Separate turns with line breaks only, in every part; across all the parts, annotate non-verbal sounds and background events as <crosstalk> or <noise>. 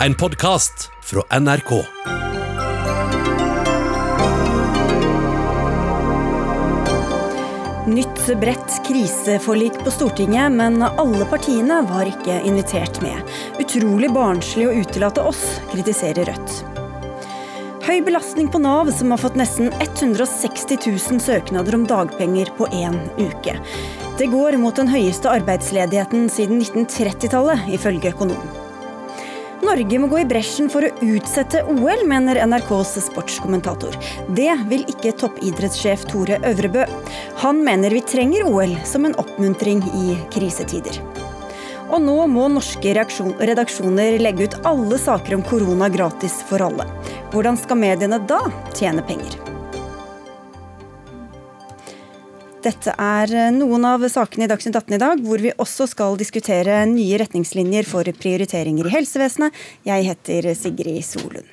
En podkast fra NRK.
Nytt bredt kriseforlik på Stortinget, men alle partiene var ikke invitert med. Utrolig barnslig å utelate oss, kritiserer Rødt. Høy belastning på Nav, som har fått nesten 160 000 søknader om dagpenger på én uke. Det går mot den høyeste arbeidsledigheten siden 1930-tallet, ifølge økonom. Norge må gå i bresjen for å utsette OL, mener NRKs sportskommentator. Det vil ikke toppidrettssjef Tore Øvrebø. Han mener vi trenger OL som en oppmuntring i krisetider. Og nå må norske redaksjoner legge ut alle saker om korona gratis for alle. Hvordan skal mediene da tjene penger? Dette er eh, noen av sakene i Dagsnytt 18 i dag, hvor vi også skal diskutere nye retningslinjer for prioriteringer i helsevesenet. Jeg heter Sigrid Solund.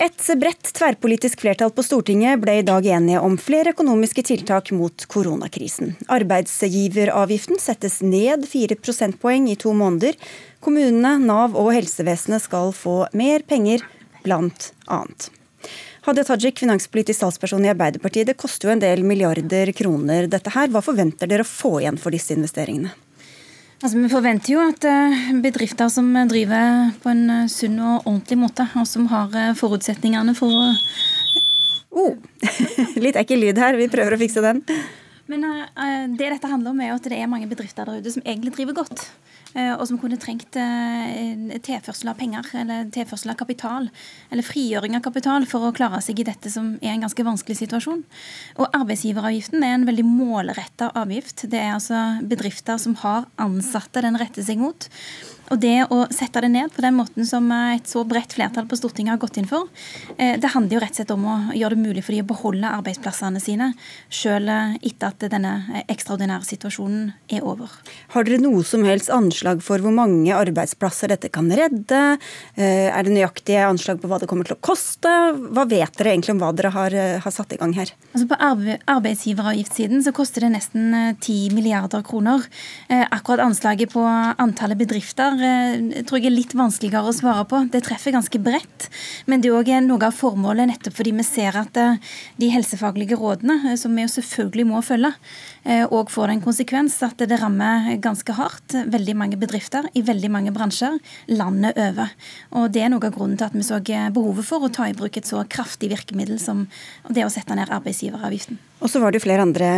Et bredt tverrpolitisk flertall på Stortinget ble i dag enige om flere økonomiske tiltak mot koronakrisen. Arbeidsgiveravgiften settes ned fire prosentpoeng i to måneder. Kommunene, Nav og helsevesenet skal få mer penger, blant annet. Hadia Tajik, finanspolitisk talsperson i Arbeiderpartiet. Det koster jo en del milliarder kroner dette her. Hva forventer dere å få igjen for disse investeringene?
Altså, vi forventer jo at eh, bedrifter som driver på en eh, sunn og ordentlig måte, og som har eh, forutsetningene for å
oh, <laughs> Litt ekkel lyd her, vi prøver å fikse den.
Men det dette handler om er at det er mange bedrifter der ute som egentlig driver godt. Eh, og som kunne trengt eh, tilførsel av penger eller tilførsel av kapital, eller frigjøring av kapital for å klare seg i dette som er en ganske vanskelig situasjon. Og Arbeidsgiveravgiften er en veldig målretta avgift. Det er altså bedrifter som har ansatte den retter seg mot. Og det å sette det ned på den måten som et så bredt flertall på Stortinget har gått inn for, eh, det handler jo rett og slett om å gjøre det mulig for de å beholde arbeidsplassene sine, selv etter at denne ekstraordinære situasjonen er over.
Har dere noe som helst anslag for hvor mange arbeidsplasser dette kan redde? Eh, er det nøyaktige anslag på hva det kommer til å koste? Hva vet dere egentlig om hva dere har, eh, har satt i gang her?
Altså på arbeidsgiveravgiftssiden så koster det nesten 10 milliarder kroner. Akkurat anslaget på antallet bedrifter tror jeg er litt vanskeligere å svare på. Det treffer ganske bredt. Men det er òg noe av formålet nettopp fordi vi ser at eh, de helsefaglige rådene, eh, som vi jo selvfølgelig må følge, òg eh, får den konsekvens at det rammer ganske hardt veldig mange bedrifter i veldig mange bransjer landet over. Og Det er noe av grunnen til at vi så behovet for å ta i bruk et så kraftig virkemiddel som det å sette ned arbeidsgiveravgiften.
Og så var det jo flere andre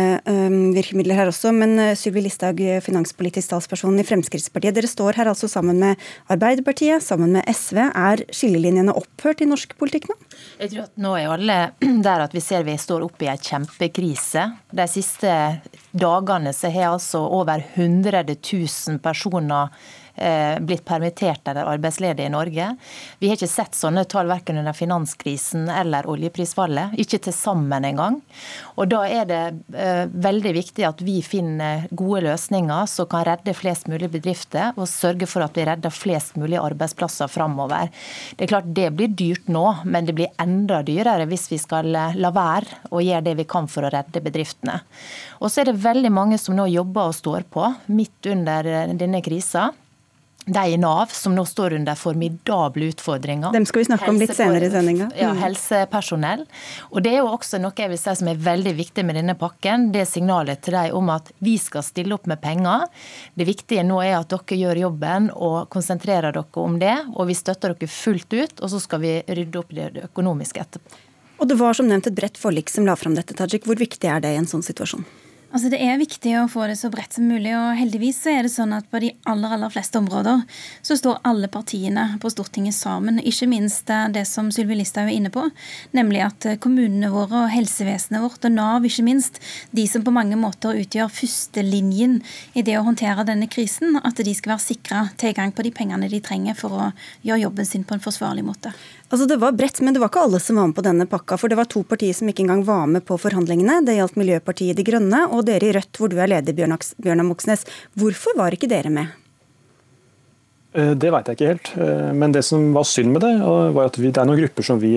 virkemidler her også, men Sylvi Listhaug, finanspolitisk talsperson i Fremskrittspartiet. Dere står her altså sammen med Arbeiderpartiet, sammen med SV. Er skillelinjene opphørt i norsk politikk nå?
Jeg tror at nå er alle <clears throat> der at vi ser vi står oppe i en kjempekrise. De siste dagene så har altså over 100 000 personer blitt permittert eller arbeidsledige i Norge. Vi har ikke sett sånne tall verken under finanskrisen eller oljeprisfallet. Ikke til sammen engang. Og da er det eh, veldig viktig at vi finner gode løsninger som kan redde flest mulig bedrifter, og sørge for at vi redder flest mulig arbeidsplasser framover. Det er klart det blir dyrt nå, men det blir enda dyrere hvis vi skal eh, la være å gjøre det vi kan for å redde bedriftene. Og så er det veldig mange som nå jobber og står på midt under denne krisa de i Nav som nå står under formidable utfordringer.
Dem skal vi snakke om litt senere i sendinga.
Ja, mm. helsepersonell. Og Det er jo også noe jeg vil si som er veldig viktig med denne pakken. Det signalet til dem om at vi skal stille opp med penger. Det viktige nå er at dere gjør jobben og konsentrerer dere om det. Og vi støtter dere fullt ut, og så skal vi rydde opp det økonomiske etterpå.
Og Det var som nevnt et bredt forlik som la fram dette, Tajik. Hvor viktig er det i en sånn situasjon?
Altså Det er viktig å få det så bredt som mulig. og Heldigvis så er det sånn at på de aller aller fleste områder så står alle partiene på Stortinget sammen. Ikke minst det som Sylvi Listhaug er inne på, nemlig at kommunene våre og helsevesenet vårt og Nav, ikke minst, de som på mange måter utgjør førstelinjen i det å håndtere denne krisen, at de skal være sikra tilgang på de pengene de trenger for å gjøre jobben sin på en forsvarlig måte.
Altså Det var bredt, men det var ikke alle som var med på denne pakka. For det var to partier som ikke engang var med på forhandlingene. Det gjaldt Miljøpartiet De Grønne og dere i Rødt, hvor du er leder, Bjørnar Moxnes. Hvorfor var ikke dere med?
Eh, det vet jeg ikke helt. Eh, men det som var synd med det, var at det er noen grupper som vi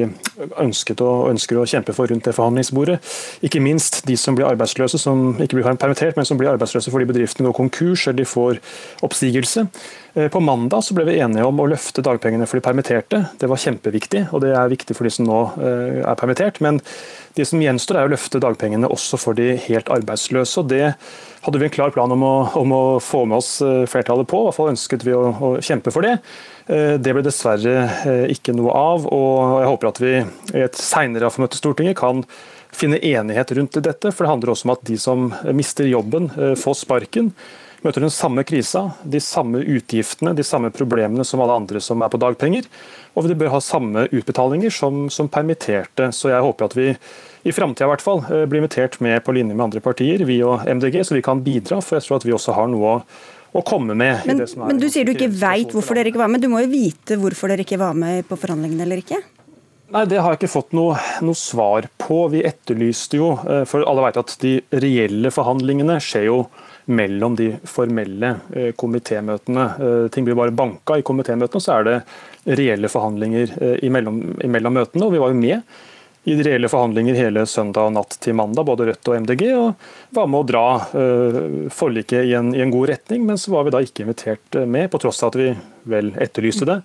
ønsket og ønsker å kjempe for rundt det forhandlingsbordet. Ikke minst de som blir arbeidsløse, som ikke blir permittert, men som blir arbeidsløse fordi bedriftene går konkurs eller de får oppsigelse. Eh, på mandag så ble vi enige om å løfte dagpengene for de permitterte. Det var kjempeviktig, og det er viktig for de som nå er permittert. Men det som gjenstår er å løfte dagpengene også for de helt arbeidsløse. og Det hadde vi en klar plan om å, om å få med oss flertallet på. I hvert fall ønsket vi å, å kjempe for det. Eh, det ble dessverre eh, ikke noe av, og jeg håper at vi i et senere AFO-møte i Stortinget kan finne enighet rundt dette. For det handler også om at de som mister jobben, eh, får sparken, møter den samme krisa, de samme utgiftene, de samme problemene som alle andre som er på dagpenger. Og de bør ha samme utbetalinger som, som permitterte. Så jeg håper at vi i framtida blir invitert med på linje med andre partier, vi og MDG, så vi kan bidra. For jeg tror at vi også har noe å å komme med.
Men, men du sier du ikke veit hvorfor dere ikke var med. Du må jo vite hvorfor dere ikke var med på forhandlingene eller ikke?
Nei, Det har jeg ikke fått noe, noe, svar på. Vi etterlyste jo, eh, for alle vet at de reelle forhandlingene skjer jo mellom de formelle eh, komitémøtene. Eh, ting blir bare banka i komitémøtene, og så er det reelle forhandlinger imellom, imellom møtene. og Vi var jo med i de reelle forhandlinger hele søndag natt til mandag, både Rødt og MDG, og var med å dra forliket i en, i en, god retning. Men så var vi da ikke invitert eh, med, på tross av at vi vel etterlyste det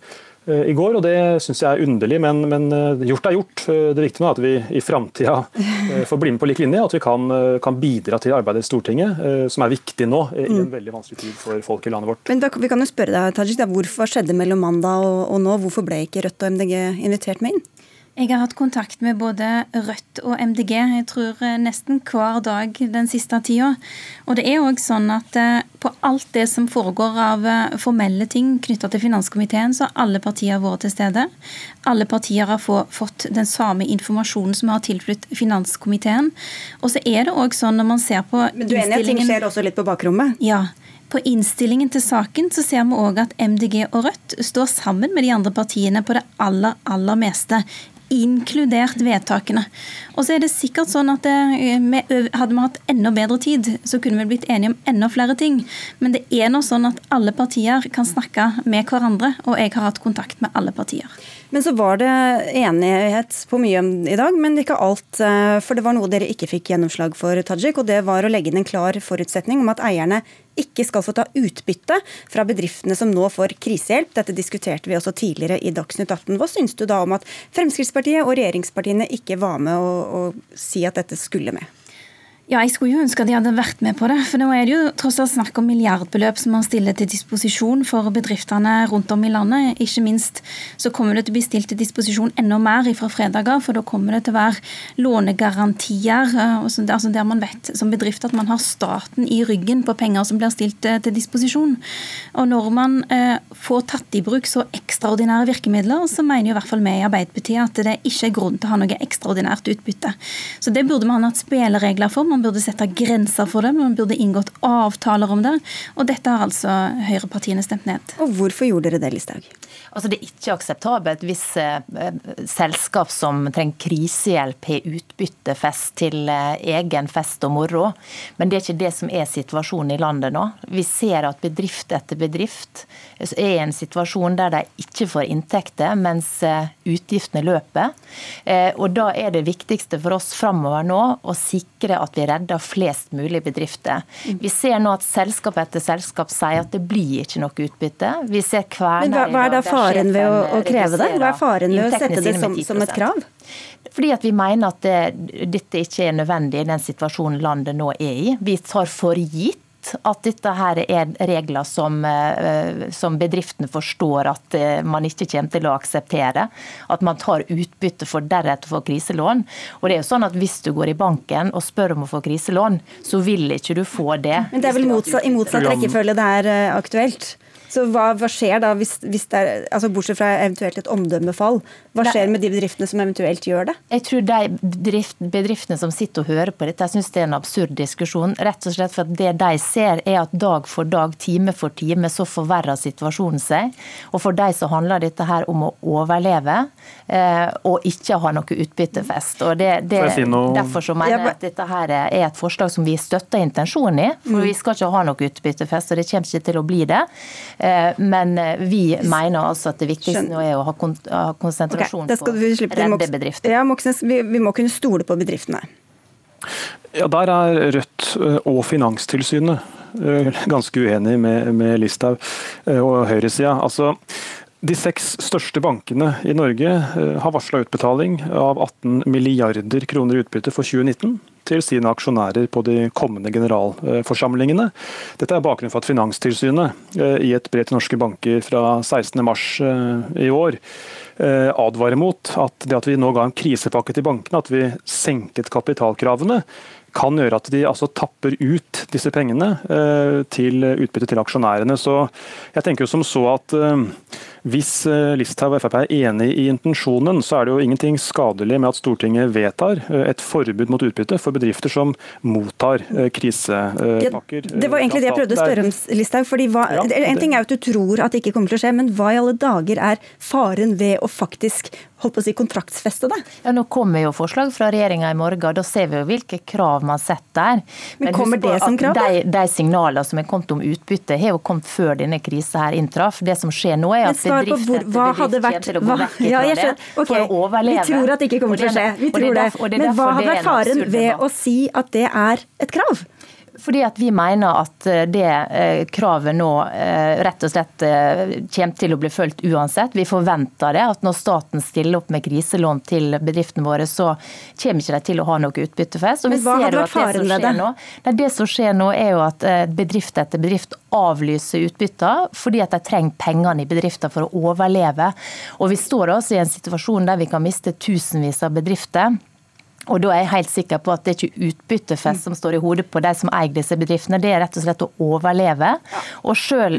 i går. og Det syns jeg er underlig, men, men uh, gjort er gjort. Det viktige er at vi i framtida <laughs> får bli med på lik linje, at vi kan, kan bidra til arbeidet i Stortinget, som er viktig nå i en mm. veldig vanskelig tid for folk i landet vårt.
Men da, vi kan jo spørre deg, Tajik, Hvorfor skjedde mellom mandag og, og nå? Hvorfor ble ikke Rødt og MDG invitert med inn?
Jeg har hatt kontakt med både Rødt og MDG jeg tror eh, nesten hver dag den siste tida. Og det er òg sånn at eh, på alt det som foregår av eh, formelle ting knytta til finanskomiteen, så har alle partier vært til stede. Alle partier har fått den samme informasjonen som har tilflytt finanskomiteen. Og så er det òg sånn når man ser på
Men du er enig i at ting skjer også litt på bakrommet?
Ja. På innstillingen til saken så ser vi òg at MDG og Rødt står sammen med de andre partiene på det aller, aller meste inkludert vedtakene. Og så er det sikkert sånn at det, eh, Hadde vi hatt enda bedre tid, så kunne vi blitt enige om enda flere ting. Men det er nå sånn at alle partier kan snakke med hverandre, og jeg har hatt kontakt med alle partier.
Men så var det enighet på mye i dag, men ikke alt. Eh, for det var noe dere ikke fikk gjennomslag for, Tajik, og det var å legge inn en klar forutsetning om at eierne ikke skal få ta utbytte fra bedriftene som nå får krisehjelp. Dette diskuterte vi også tidligere i Dagsnytt 18. Hva syns du da om at Fremskrittspartiet og regjeringspartiene ikke var med å, å si at dette skulle med?
Ja, Jeg skulle jo ønske at de hadde vært med på det. For nå er det jo tross alt snakk om milliardbeløp som man stiller til disposisjon for bedriftene rundt om i landet. Ikke minst så kommer det til å bli stilt til disposisjon enda mer fra fredager, for da kommer det til å være lånegarantier. Eh, altså Der man vet som bedrift at man har staten i ryggen på penger som blir stilt eh, til disposisjon. Og når man eh, får tatt i bruk så ekstraordinære virkemidler, så mener jo i hvert fall vi i Arbeiderpartiet at det ikke er grunn til å ha noe ekstraordinært utbytte. Så det burde man hatt spilleregler for. Man man burde sette grenser for det, man burde inngått avtaler om det. Og dette har altså høyrepartiene stemt ned.
Og hvorfor gjorde dere det, Listhaug?
Altså, det er ikke akseptabelt hvis eh, selskap som trenger krisehjelp, har utbyttefest til eh, egen fest og moro. Men det er ikke det som er situasjonen i landet nå. Vi ser at bedrift etter bedrift er i en situasjon der de ikke får inntekter, mens eh, utgiftene løper. Eh, og Da er det viktigste for oss framover nå å sikre at vi redder flest mulig bedrifter. Vi ser nå at selskap etter selskap sier at det blir ikke noe utbytte. Vi ser
Men hva, hva er da faren ved å, å kreve det? Hva er faren ved å sette det som, som et krav?
Fordi at Vi mener at det, dette ikke er nødvendig i den situasjonen landet nå er i. Vi tar for gitt at dette her er regler som, eh, som bedriftene forstår at eh, man ikke kommer til å akseptere. At man tar utbytte for deretter å få kriselån. Og det er jo sånn at Hvis du går i banken og spør om å få kriselån, så vil ikke du få det.
Men det er vel motsatt, i motsatt rekkefølge det er eh, aktuelt? Så hva, hva skjer da, hvis, hvis det er, altså bortsett fra eventuelt et omdømmefall, hva skjer med de bedriftene som eventuelt gjør det?
Jeg tror de bedriftene som sitter og hører på dette, jeg syns det er en absurd diskusjon. Rett og slett for at det de ser er at dag for dag, time for time, så forverrer situasjonen seg. Og for de så handler dette her om å overleve eh, og ikke ha noe utbyttefest. Og det, det, si Derfor så mener jeg at dette her er et forslag som vi støtter intensjonen i. For mm. vi skal ikke ha noe utbyttefest, og det kommer ikke til å bli det. Men vi mener altså at det viktigste nå er å ha konsentrasjon okay, på å redde bedrifter.
Ja, Moxnes, vi, vi må kunne stole på bedriftene.
Ja, Der er Rødt og Finanstilsynet ganske uenig med, med Listhaug og høyresida. Altså, de seks største bankene i Norge eh, har varsla utbetaling av 18 milliarder kroner i utbytte for 2019 til sine aksjonærer på de kommende generalforsamlingene. Dette er bakgrunnen for at Finanstilsynet eh, i et brev til norske banker fra 16.3 eh, i år advarer mot at det at vi nå ga en krisepakke til bankene, at vi senket kapitalkravene, kan gjøre at de altså tapper ut disse pengene til utbytte til aksjonærene. Så jeg tenker jo som så at hvis eh, Listhaug og Frp er enig i intensjonen, så er det jo ingenting skadelig med at Stortinget vedtar eh, et forbud mot utbytte for bedrifter som mottar eh, krisepakker.
Ja, det var egentlig det jeg prøvde å spørre om, Listhaug. fordi hva, ja, En ting er jo at du tror at det ikke kommer til å skje, men hva i alle dager er faren ved å faktisk holdt på å si, kontraktsfeste det?
Ja, Nå kommer jo forslag fra regjeringa i morgen, og da ser vi jo hvilke krav man setter der.
Men, Men kommer det som krav?
De, de signalene som er kommet om utbytte, har jo kommet før denne krisa her inntraff. Det som skjer nå, er at bedrift på hvor, hva hadde vært hva, ja, okay. for å overleve.
Vi tror at det ikke kommer til å skje. Vi tror det. det. Men hva hadde vært faren ved å si at det er et krav?
Fordi at Vi mener at eh, det eh, kravet nå eh, rett og slett kommer til å bli fulgt uansett. Vi forventer det. at Når staten stiller opp med kriselån til bedriftene våre, så kommer ikke de til å ha noe utbyttefest.
Og vi Men hva hadde vært faren ved det?
Nå, det som skjer nå, er jo at bedrift etter bedrift avlyser utbytter fordi at de trenger pengene i bedrifter for å overleve. Og Vi står også i en situasjon der vi kan miste tusenvis av bedrifter. Og da er jeg helt sikker på at det er ikke utbyttefest som står i hodet på de som eier disse bedriftene, det er rett og slett å overleve. Og sjøl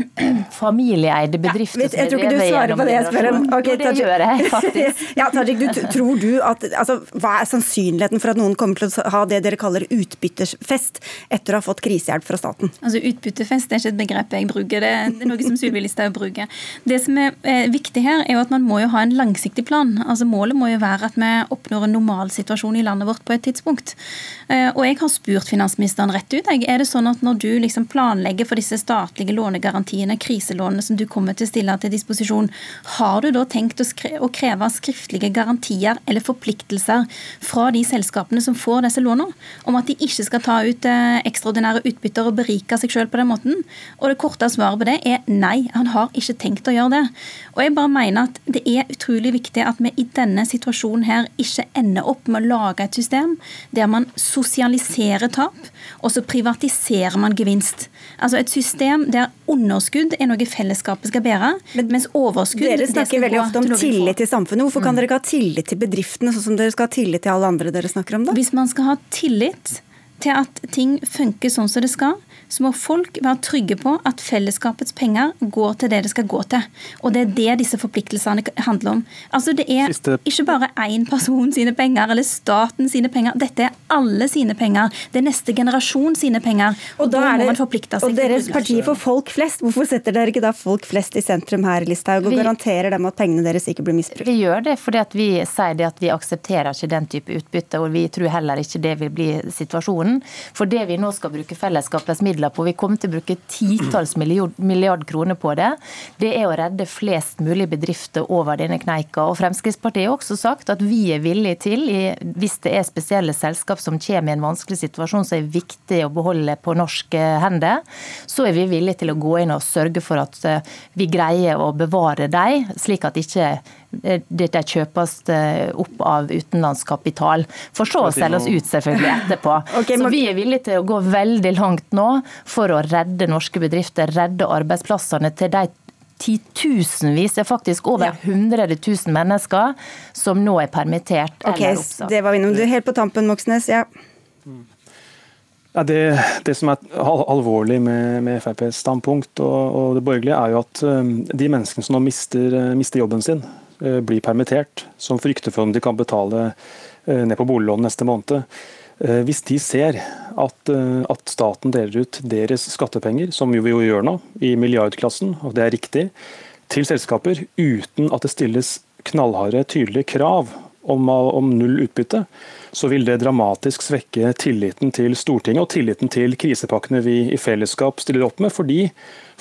familieeide bedrifter
ja, Jeg tror ikke du svarer på det jeg spør om.
Okay, det gjør jeg faktisk. <laughs>
ja, Tajik, du, tror du at, altså, Hva er sannsynligheten for at noen kommer til å ha det dere kaller utbyttefest etter å ha fått krisehjelp fra staten?
Altså Utbyttefest er ikke et begrep jeg bruker, det er noe som Sylvi Listhaug bruker. Det som er eh, viktig her, er jo at man må jo ha en langsiktig plan. Altså Målet må jo være at vi oppnår en normalsituasjon i landet landet vårt på et tidspunkt. Eh, og jeg har spurt finansministeren rett ut. Er det sånn at når du liksom planlegger for disse statlige lånegarantiene, kriselånene som du kommer til å stille til disposisjon, har du da tenkt å, kreve skriftlige garantier eller forpliktelser fra de selskapene som får disse lånene, om at de ikke skal ta ut eh, ekstraordinære utbytter og berike seg selv på den måten? Og det korte svaret på det er nei, han har ikke tenkt å gjøre det. Og jeg bare mener at det er utrolig viktig at vi i denne situasjonen her ikke ender opp med å lage et system der man sosialiserer tap, og så privatiserer man gevinst. Altså et system der underskudd er noe fellesskapet skal bære, mens overskudd
Dere snakker veldig ofte om tillit til samfunnet. Hvorfor kan mm. dere ikke ha tillit til bedriftene, sånn som dere skal ha tillit til alle andre dere snakker om? da?
Hvis man skal ha tillit til at ting funker sånn som det skal, så må folk være trygge på at fellesskapets penger går til det det skal gå til. Og det er det disse forpliktelsene handler om. Altså Det er ikke bare én person sine penger eller staten sine penger. Dette er alle sine penger. Det er neste generasjon sine penger. Og, og da, da må man forplikte seg.
Og deres parti for folk flest, hvorfor setter dere ikke da folk flest i sentrum her, Listhaug, og vi, garanterer dem at pengene deres ikke blir misbrukt?
Vi gjør det fordi at vi sier det at vi aksepterer ikke den type utbytte, og vi tror heller ikke det vil bli situasjonen. For det vi nå skal bruke fellesskapets midler midler på, vi kommer til å bruke titalls milliard, kroner på det, det er å redde flest mulig bedrifter over denne kneika. Og Fremskrittspartiet har også sagt at vi er villige til, hvis det er spesielle selskap som kommer i en vanskelig situasjon som er viktig å beholde på norske hender, så er vi villige til å gå inn og sørge for at eh, vi greier å bevare dem, slik at ikke dette kjøpes eh, opp av utenlandsk kapital. For så å selge oss ut selvfølgelig etterpå. <laughs> okay, så vi er villige til å gå veldig langt nå for å redde norske bedrifter, redde arbeidsplassene til de titusenvis, det er faktisk over 100 000 mennesker som nå er permittert
okay, eller oppsagt. Det var vi innom. Helt på tampen, Moxnes. Ja.
Ja, det, det, som er alvorlig med, med FrPs standpunkt og, og, det borgerlige, er jo at um, de menneskene som nå mister, mister jobben sin, Eh, blir permittert, som frykter for om de kan betale eh, ned på boliglånet neste måned. Eh, hvis de ser at, at, staten deler ut deres skattepenger, som vi jo gjør nå, i milliardklassen, og det er riktig, til selskaper uten at det stilles knallharde, tydelige krav om, om null utbytte, så vil det dramatisk svekke tilliten til Stortinget og tilliten til krisepakkene vi i fellesskap stiller opp med. fordi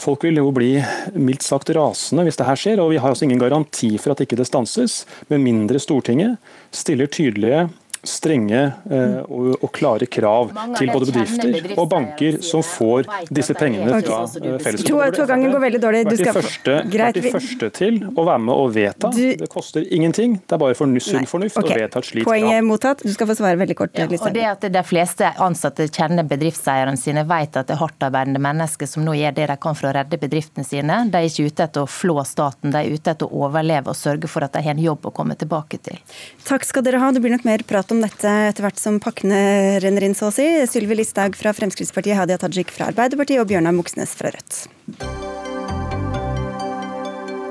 Folk vil jo bli mildt sagt rasende hvis det her skjer, og vi har altså ingen garanti for at ikke det stanses, med mindre Stortinget stiller tydelige strenge eh, og, og, klare krav til både bedrifter og banker som får disse pengene fra eh, fellesskapet.
To, to ganger går veldig dårlig.
Du skal første, vært de første til å være med og vedta. Det koster ingenting. Det er bare for sunn fornuft å vedta et slikt krav.
Poenget mottatt. Du skal få svare veldig kort.
Ja, og det at De fleste ansatte kjenner bedriftseierne sine, vet at det er hardtarbeidende mennesker som nå gjør det de kan for å redde bedriftene sine. De er ikke ute etter å flå staten, de er ute etter å overleve og sørge for at de har en jobb å komme tilbake til.
Takk skal dere ha. Det blir nok mer prat om dette etter hvert som pakkene renner inn, så å si. Sylvi Listhaug fra Fremskrittspartiet, Hadia Tajik fra Arbeiderpartiet og Bjørnar Moxnes fra Rødt.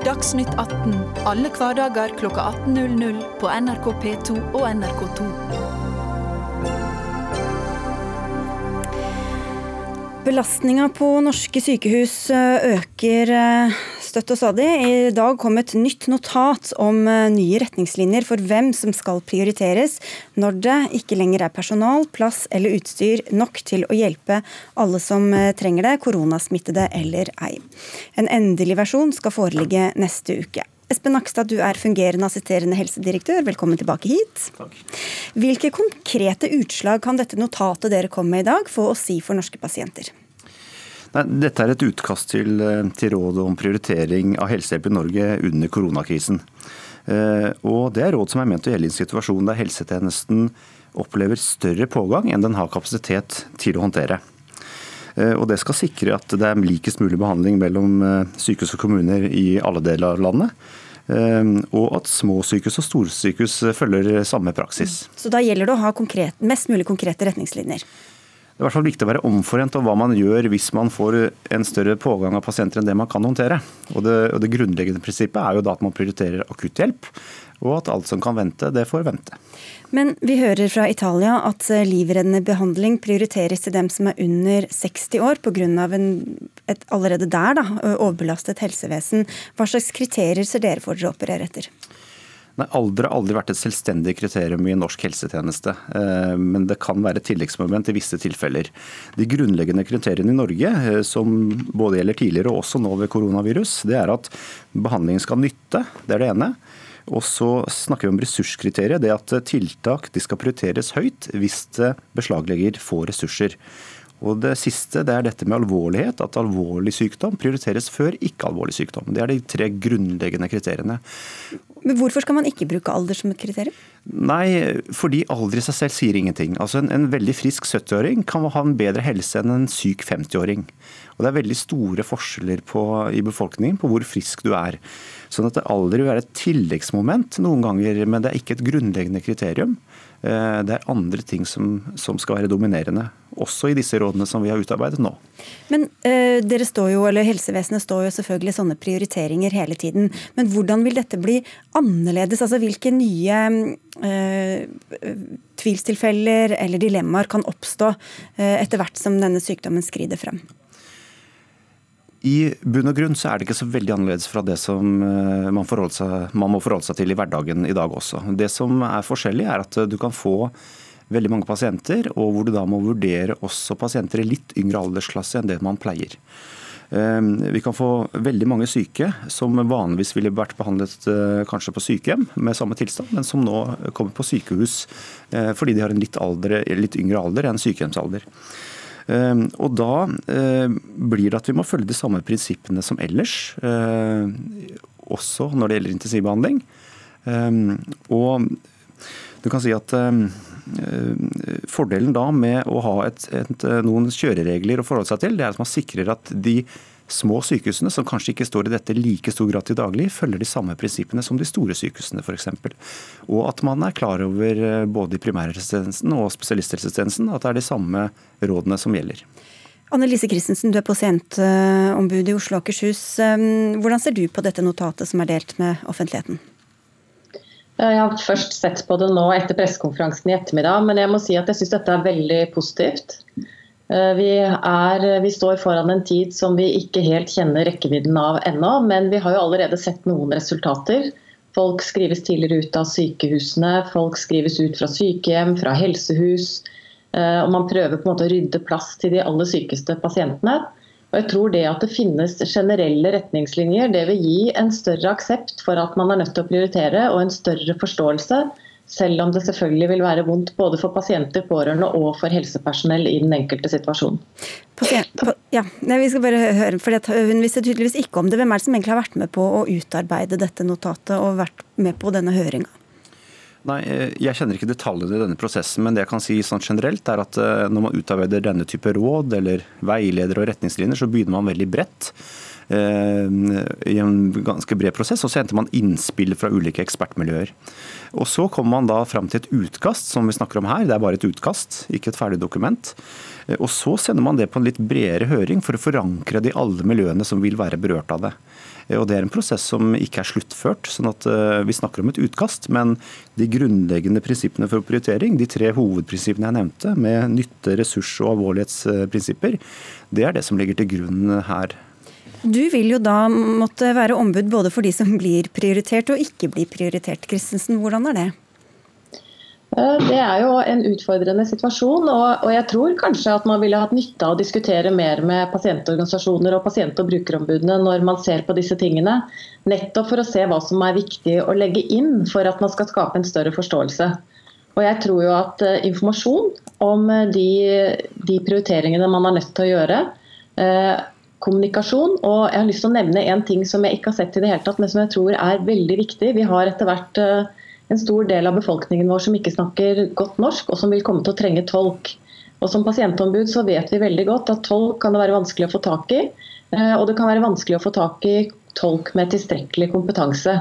Dagsnytt 18 alle hverdager kl 18.00 på NRK P2 og NRK2.
Belastninga på norske sykehus eh, øker eh, støtt og stadig. I dag kom et nytt notat om eh, nye retningslinjer for hvem som skal prioriteres når det ikke lenger er personal, plass eller utstyr nok til å hjelpe alle som eh, trenger det, koronasmittede eller ei. En endelig versjon skal foreligge neste uke. Espen Nakstad, du er fungerende assisterende helsedirektør. Velkommen tilbake hit.
Takk.
Hvilke konkrete utslag kan dette notatet dere kom med i dag få å si for norske pasienter?
Nei, dette er et utkast til, eh, til råd om prioritering av helsehjelp i Norge under koronakrisen. Eh, og Det er råd som er ment å gjelde i en situasjon der helsetjenesten opplever større pågang enn den har kapasitet til å håndtere. Eh, og Det skal sikre at det er likest mulig behandling mellom sykehus og kommuner i alle deler av landet. Og at små sykehus og store sykehus følger samme praksis.
Så da gjelder det å ha konkret, mest mulig konkrete retningslinjer?
Det er i hvert fall viktig å være omforent om hva man gjør hvis man får en større pågang av pasienter enn det man kan håndtere. Og det, og det grunnleggende prinsippet er jo da at man prioriterer akutthjelp, og at alt som kan vente, det får vente.
Men vi hører fra Italia at livreddende behandling prioriteres til dem som er under 60 år pga. et allerede der da, overbelastet helsevesen. Hva slags kriterier ser dere for dere å operere etter?
Alder har aldri vært et selvstendig kriterium i norsk helsetjeneste, eh, men det kan være et tilleggsmoment i visse tilfeller. De grunnleggende kriteriene i Norge, eh, som både gjelder tidligere og også nå ved koronavirus, det er at behandlingen skal nytte, det er det ene. Og så snakker vi om ressurskriteriet, det at tiltak de skal prioriteres høyt hvis det beslaglegger få ressurser. Og Det siste det er dette med alvorlighet, at alvorlig sykdom prioriteres før ikke-alvorlig sykdom. Det er de tre grunnleggende kriteriene.
Men Hvorfor skal man ikke bruke alder som et kriterium?
Nei, fordi alder i seg selv sier ingenting. Altså En, en veldig frisk 70-åring kan ha en bedre helse enn en syk 50-åring. Og Det er veldig store forskjeller på, i befolkningen på hvor frisk du er. Sånn at alder vil være et tilleggsmoment noen ganger, men det er ikke et grunnleggende kriterium. Eh, det er andre ting som, som, skal være dominerende, også i disse rådene som vi har utarbeidet nå.
Men øh, dere står jo, eller Helsevesenet står jo selvfølgelig sånne prioriteringer hele tiden. Men hvordan vil dette bli annerledes? Altså Hvilke nye eh, tvilstilfeller eller dilemmaer kan oppstå eh, etter hvert som denne sykdommen skrider frem?
I bunn og grunn så er det ikke så veldig annerledes fra det som eh, man, seg, man, må forholde seg til i hverdagen i dag også. Det som er forskjellig, er at du kan få veldig mange pasienter, og hvor du da må vurdere også pasienter i litt yngre aldersklasse enn det man pleier. Ehm, vi kan få veldig mange syke som vanligvis ville vært behandlet eh, kanskje på sykehjem med samme tilstand, men som nå kommer på sykehus eh, fordi de har en litt, alder, litt yngre alder enn sykehjemsalder. Ehm, og da eh, blir det at vi må følge de samme prinsippene som ellers, også når det gjelder intensivbehandling. Ehm, og du kan si at Fordelen da med å ha et, et, noen kjøreregler å forholde seg til, det er at man sikrer at de små sykehusene, som kanskje ikke står i dette like stor grad til daglig, følger de samme prinsippene som de store sykehusene f.eks. Og at man er klar over eh, både i primærhelsetjenesten og spesialisthelsetjenesten at det er de samme rådene som gjelder.
Anne-Lise Christensen, du er pasientombud i Oslo og Akershus. Ehm, hvordan ser du på dette notatet som er delt med offentligheten?
Jeg har først sett på det nå etter pressekonferansen i ettermiddag, men jeg må si at jeg syns dette er veldig positivt. Eh, vi, er, vi, står foran en tid som vi ikke helt kjenner rekkevidden av ennå, men vi har jo allerede sett noen resultater. Folk skrives tidligere ut av sykehusene, folk skrives ut fra sykehjem, fra helsehus. Og man prøver på en måte å rydde plass til de aller sykeste pasientene. Og jeg tror det at det finnes generelle retningslinjer, det vil gi en større aksept for at man er nødt til å prioritere, og en større forståelse. Selv om det selvfølgelig vil være vondt både for pasienter, pårørende og for helsepersonell i den enkelte situasjonen.
Ja, vi skal bare høre, for Hun visste tydeligvis ikke om det. Hvem er det som egentlig har vært med på å utarbeide dette notatet og vært med på denne høringa?
Nei, eh, Jeg kjenner ikke detaljene i denne prosessen, men det jeg kan si sånn generelt er at eh, når man utarbeider denne type råd eller veiledere og retningslinjer, så begynner man veldig bredt eh, i en ganske bred prosess, og så henter man innspill fra ulike ekspertmiljøer. Og Så kommer man da fram til et utkast, som vi snakker om her. Det er bare et utkast, ikke et ferdig dokument. Og Så sender man det på en litt bredere høring for å forankre det i alle miljøene som vil være berørt av det. Og Det er en prosess som ikke er sluttført. sånn at eh, Vi snakker om et utkast, men de grunnleggende prinsippene for prioritering, de tre hovedprinsippene jeg nevnte, med nytte-, ressurs- og alvorlighetsprinsipper, det er det som ligger til grunn her.
Du vil jo da måtte være ombud både for de som blir prioritert og ikke blir prioritert. Christensen, hvordan er det?
Eh, det er jo en utfordrende situasjon, og, jeg tror kanskje at man ville hatt nytte av å diskutere mer med pasientorganisasjoner og pasient- og brukerombudene når man ser på disse tingene. Nettopp for å se hva som er viktig å legge inn for at man skal skape en større forståelse. Og jeg tror jo at eh, informasjon om eh, de, de prioriteringene man er nødt til å gjøre, kommunikasjon. Og jeg har lyst til å nevne en ting som jeg ikke har sett i det hele tatt, men som jeg tror er veldig viktig. Vi har etter hvert en stor del av befolkningen vår som ikke snakker godt norsk, og som vil komme til å trenge tolk. Og Som pasientombud så vet vi veldig godt at tolk kan det være vanskelig å få tak i. Eh, og det kan være vanskelig å få tak i tolk med tilstrekkelig kompetanse.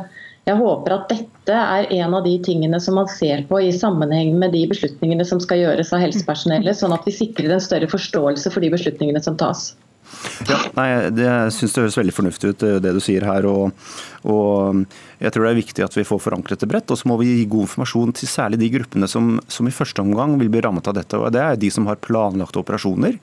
Jeg håper at dette er en av de tingene som man ser på i sammenheng med de beslutningene som skal gjøres av helsepersonellet, sånn at vi sikrer en større forståelse for de beslutningene som tas.
Ja, nei, det, Jeg det høres veldig fornuftig ut, det du sier her. Og, og, jeg tror det er viktig at vi får forankret det bredt. Og så må vi gi god informasjon til særlig de gruppene som, som, i første omgang vil bli rammet av dette. og Det er de som har planlagte operasjoner,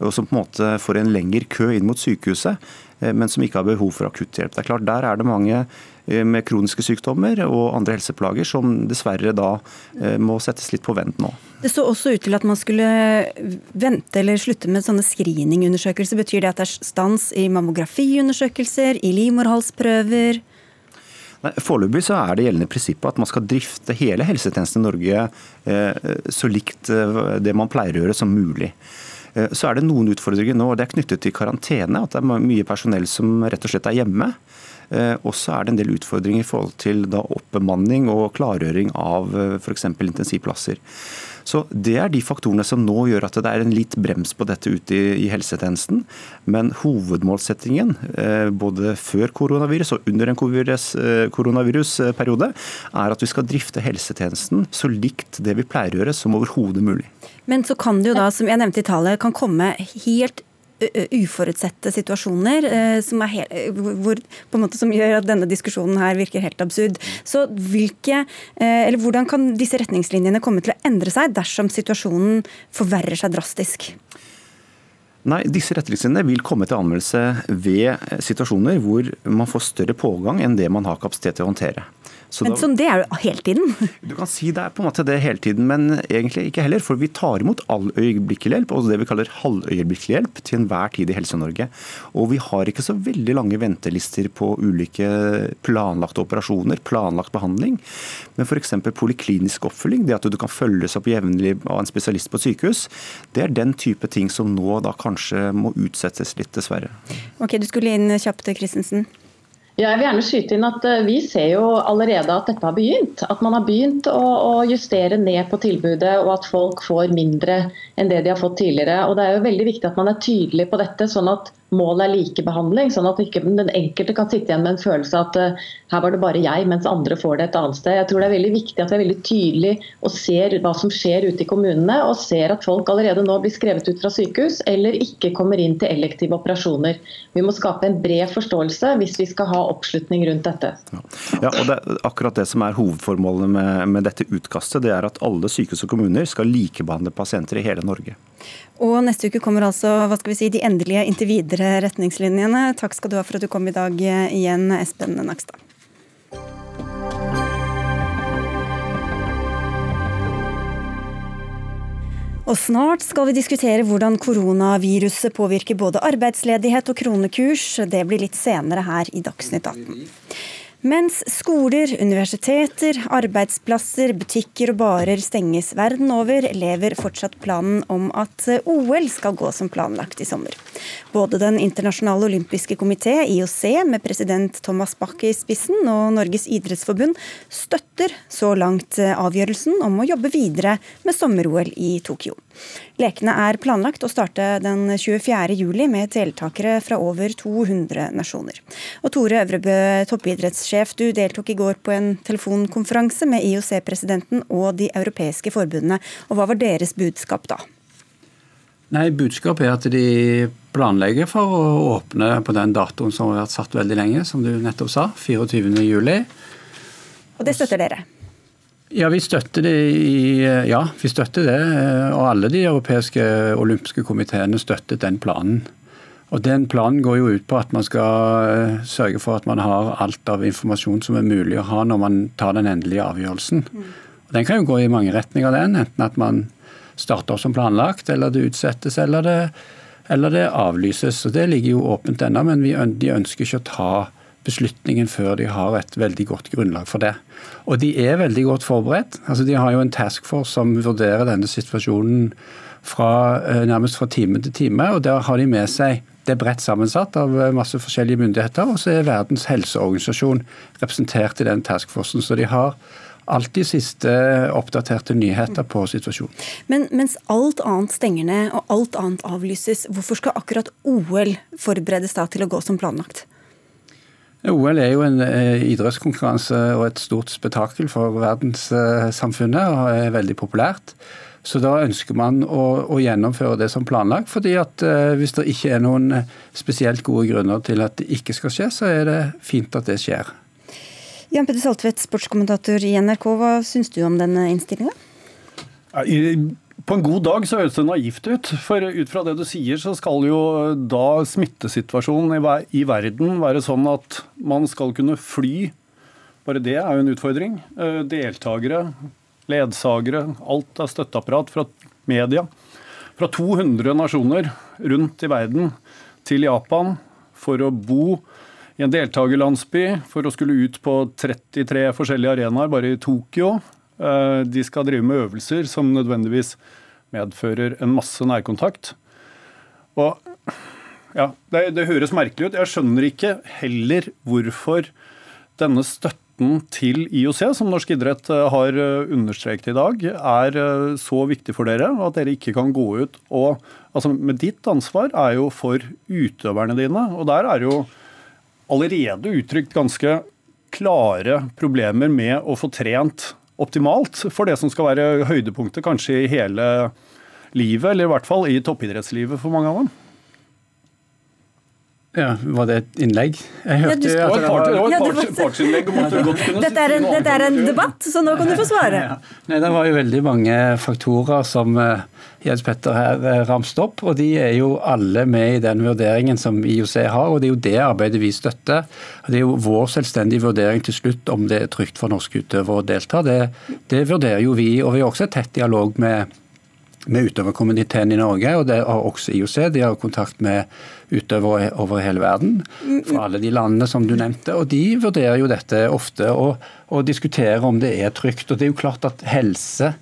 og som på en måte får en lengre kø inn mot sykehuset, eh, men som ikke har behov for akutthjelp. Det er klart, Der er det mange eh, med kroniske sykdommer og andre helseplager som dessverre da eh, må settes litt på vent nå.
Det så også ut til at man skulle vente eller slutte med sånne screeningundersøkelser. Betyr det at det er stans i mammografiundersøkelser, i livmorhalsprøver?
Foreløpig så er det gjeldende prinsippet at man skal drifte hele helsetjenesten i Norge eh, så likt eh, det man pleier å gjøre som mulig. Eh, så er det noen utfordringer nå, og det er knyttet til karantene. At det er mye personell som rett og slett er hjemme. Og så er det en del utfordringer i forhold til oppbemanning og klargjøring av f.eks. intensivplasser. Så Det er de faktorene som nå gjør at det er en litt brems på dette ute i, helsetjenesten. Men hovedmålsettingen, eh, både før koronavirus og under en eh, koronavirusperiode, er at vi skal drifte helsetjenesten så likt det vi pleier å gjøre som overhodet mulig.
Men så kan det jo da, som jeg nevnte i tallet, kan komme helt uforutsette situasjoner som, helt, hvor, som, gjør at denne diskusjonen her virker helt absurd. Så hvilke, eller Hvordan kan disse retningslinjene komme til å endre seg dersom situasjonen forverrer seg drastisk?
Nei, Disse retningslinjene vil komme til anmeldelse ved situasjoner hvor man får større pågang enn det man har kapasitet til å håndtere.
Så men da, sånn, det er jo hele tiden? <laughs>
Du kan si det er på en måte det hele tiden, men egentlig ikke heller. For vi tar imot all øyeblikkelig hjelp, og det vi kaller halvøyeblikkelig hjelp, til enhver tid i Helse-Norge. Og vi har ikke så veldig lange ventelister på ulike planlagte operasjoner, planlagt behandling. Men f.eks. poliklinisk oppfølging, det at du kan følges opp jevnlig av en spesialist på et sykehus, det er den type ting som nå da kanskje må utsettes litt, dessverre.
Ok, Du skulle inn kjapt, Christensen.
Jeg vil gjerne skyte inn at eh, Vi ser jo allerede at dette har begynt. At man har begynt å, å, justere ned på tilbudet, og at folk får mindre enn det de har fått tidligere. Og Det er jo veldig viktig at man er tydelig på dette, sånn at målet er likebehandling. Sånn at ikke den enkelte kan sitte igjen med en følelse av at uh, her var det bare jeg, mens andre får det et annet sted. Jeg tror det er veldig viktig at vi er veldig tydelige og ser hva som skjer ute i kommunene, og ser at folk allerede nå blir skrevet ut fra sykehus eller ikke kommer inn til elektive operasjoner. Vi må skape en bred forståelse hvis vi skal ha oppslutning rundt dette.
Ja, og det akkurat det som er hovedformålet med, med dette utkastet, det er at alle sykehus og kommuner skal likebehandle pasienter i hele Norge.
Og neste uke kommer altså hva skal vi si, de endelige inntil videre retningslinjene. Takk skal du ha for at du kom i dag eh, igjen, Espen Nakstad. Og snart skal vi diskutere hvordan koronaviruset påvirker både arbeidsledighet og kronekurs. Det blir litt senere her i Dagsnytt 18. Mens skoler, universiteter, arbeidsplasser, butikker og barer stenges verden over, lever fortsatt planen om at OL skal gå som planlagt i sommer. Både Den internasjonale olympiske komité, IOC, med president Thomas Bach i spissen, og Norges idrettsforbund støtter så langt avgjørelsen om å jobbe videre med sommer-OL i Tokyo. Lekene er planlagt å starte den 24. juli med deltakere fra over 200 nasjoner. Og Tore Øvrebø, toppidrettssjef, du deltok i går på en telefonkonferanse med IOC-presidenten og de europeiske forbundene. Og Hva var deres budskap da?
Nei, Budskapet er at de planlegger for å åpne på den datoen som har vært satt veldig lenge, som du nettopp sa, 24. juli.
Og det støtter dere?
Ja, vi støtter det i, ja, vi støtter det. Og alle de europeiske olympiske komiteene støttet den planen. Og Den planen går jo ut på at man skal eh, sørge for at man har alt av informasjon som er mulig å ha når man tar den endelige avgjørelsen. Og Den kan jo gå i mange retninger, den. Enten at man starter som planlagt, eller det utsettes, eller det, eller det avlyses. Og Det ligger jo åpent ennå, men vi, de ønsker ikke å ta beslutningen før de har et veldig godt grunnlag for det. Og de er veldig godt forberedt. Altså, de har jo en task force som vurderer denne situasjonen fra, eh, nærmest fra time til time. og Der har de med seg det er bredt sammensatt av eh, masse forskjellige myndigheter. Og så er Verdens helseorganisasjon representert i den taskforcen. Så de har alltid siste oppdaterte nyheter på situasjonen.
Men mens alt annet stenger ned og alt annet avlyses, hvorfor skal akkurat OL forberedes da til å gå som planlagt?
OL er jo en eh, idrettskonkurranse og et stort spetakkel for verdenssamfunnet, og er veldig populært. Så da ønsker man å, å, gjennomføre det som planlagt. fordi at uh, hvis det ikke er noen spesielt gode grunner til at det ikke skal skje, så er det fint at det skjer.
Jan Peder Saltvedt, sportskommentator i NRK, hva syns du om denne innstillinga?
På en god dag så høres det naivt ut. For ut fra det du sier, så skal jo da smittesituasjonen i verden være sånn at man skal kunne fly. Bare det er jo en utfordring. Eh, deltakere, ledsagere, alt er støtteapparat fra media. Fra 200 nasjoner rundt i verden til Japan for å bo i en deltakerlandsby, for å skulle ut på 33 forskjellige arenaer bare i Tokyo. Eh, de skal drive med øvelser som nødvendigvis medfører en masse nærkontakt. Og ja, det, det, høres merkelig ut. Jeg skjønner ikke heller hvorfor denne støtten til IOC, som norsk idrett eh, har eh, understreket i dag, er så viktig for dere, at dere ikke kan gå ut og altså med Ditt ansvar er jo for utøverne dine, og der er jo allerede uttrykt ganske klare problemer med å få trent optimalt for det som skal være høydepunktet kanskje i hele livet, eller i hvert fall i toppidrettslivet for mange av dem.
Ja, Var det et innlegg?
Jeg hørte ja, du, det var et partsinnlegg.
Dette er, en, dette er en debatt, så nå kan du få svare. <laughs> Ja.
Nei, Det var jo veldig mange faktorer som uh, Jens Petter her ramste ramset opp. og De er jo alle med i den vurderingen som IOC har, og det er jo det arbeidet vi støtter. og Det er jo vår selvstendige vurdering til slutt om det er trygt for norske utøvere å delta. Det, det vurderer jo vi, og vi har også tett dialog med med utøverkomiteen i Norge, og det har også IOC. De har kontakt med utøvere over hele verden, fra alle de landene som du nevnte. og De vurderer jo dette ofte og, og diskuterer om det er trygt. og det er jo klart at Helse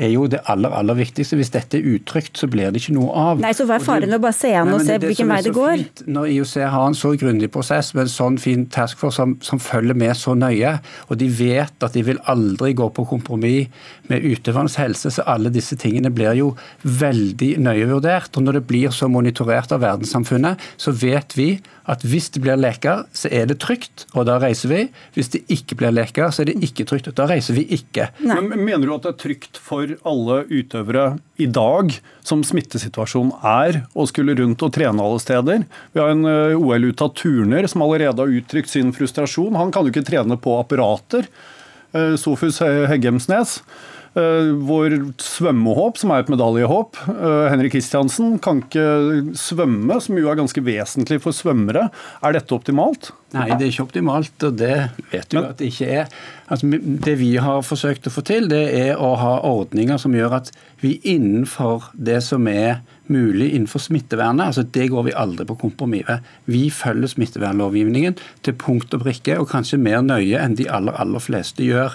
er jo det aller aller viktigste. Hvis dette er utrygt, så blir det ikke noe av.
Nei, så Hva er faren med å bare se an og se hvilken vei det går?
Fint, når IOC har en så grundig prosess med en sånn fin taskforce som, som, følger med så nøye, og de vet at de vil aldri gå på kompromiss med utøvernes helse, så alle disse tingene blir jo veldig nøye vurdert. Og når det blir så monitorert av verdenssamfunnet, så vet vi at hvis det blir leker, så er det trygt, og da reiser vi. Hvis det ikke blir leker, så er det ikke trygt, og da reiser vi ikke.
Men Mener du at det er trygt for alle utøvere i dag, som smittesituasjonen er, og skulle rundt og trene alle steder? Vi har en eh, OL-utatt turner som allerede har uttrykt sin frustrasjon. Han kan jo ikke trene på apparater. Eh, Sofus Heggemsnes. Uh, vår svømmehåp, som er et medaljehåp, uh, Henrik Kristiansen, kan ikke svømme, som jo er ganske vesentlig for svømmere. Er dette optimalt?
Nei, det er ikke optimalt, og det vet du Men, at det ikke er. Altså, det vi har forsøkt å få til, det er å ha ordninger som gjør at vi innenfor det som er mulig innenfor smittevernet, altså det går vi aldri på kompromiss med. Vi følger smittevernlovgivningen til punkt og prikke, og kanskje mer nøye enn de aller, aller fleste gjør.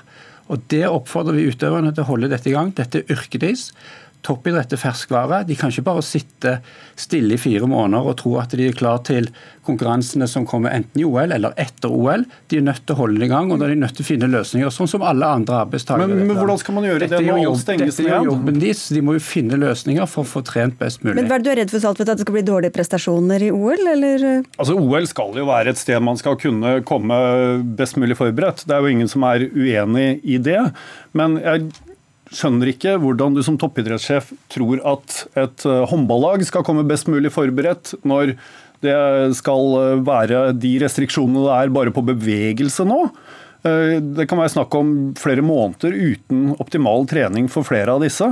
Og Det oppfordrer vi utøverne til å holde dette i gang. Dette er yrket deres toppidrett er ferskvare. De kan ikke bare sitte stille i fire måneder og tro at de er klar til konkurransene som kommer enten i OL eller etter OL. De er nødt til å holde det i gang, og da er de nødt til å finne løsninger, sånn som alle andre arbeidstakere.
Men, men, hvordan skal man gjøre dette det når alt stenges
ned? Dette er jobben deres. De må jo finne løsninger for å få trent best mulig.
Men Hva er du redd for, Saltvedt, at det skal bli dårlige prestasjoner i OL, eller?
Altså, OL skal jo være et sted man skal kunne komme best mulig forberedt. Det er jo ingen som er uenig i det. Men jeg skjønner ikke hvordan du som toppidrettssjef tror at et eh, håndballag skal komme best mulig forberedt når det skal eh, være de restriksjonene det er bare på bevegelse nå. Eh, det kan være snakk om flere måneder uten optimal trening for flere av disse.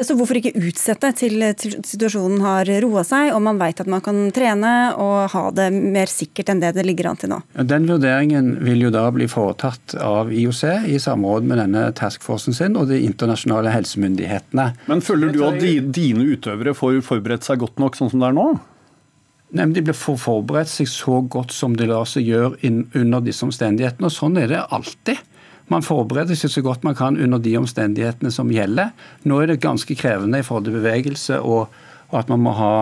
Så hvorfor ikke utsette til, til situasjonen har roa seg, og man vet at man kan trene og ha det mer sikkert enn det det ligger an til nå?
Den vurderingen vil jo da bli foretatt av IOC i samråd med denne taskforcen sin og de internasjonale helsemyndighetene.
Men føler du at dine utøvere får forberedt seg godt nok sånn som det er nå?
Nei, men De blir forberedt seg så godt som de lar seg gjøre under disse omstendighetene. og Sånn er det alltid. Man forbereder seg så godt man kan under de omstendighetene som gjelder. Nå er det ganske krevende i forhold til bevegelse og, og at man må ha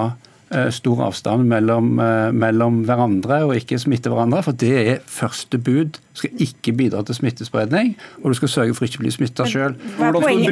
stor avstand mellom, eh, mellom, hverandre og ikke smitte hverandre. For det er første bud. Du skal ikke bidra til smittespredning, og du skal sørge for ikke å bli smitta sjøl.
Hva, hva, hva, er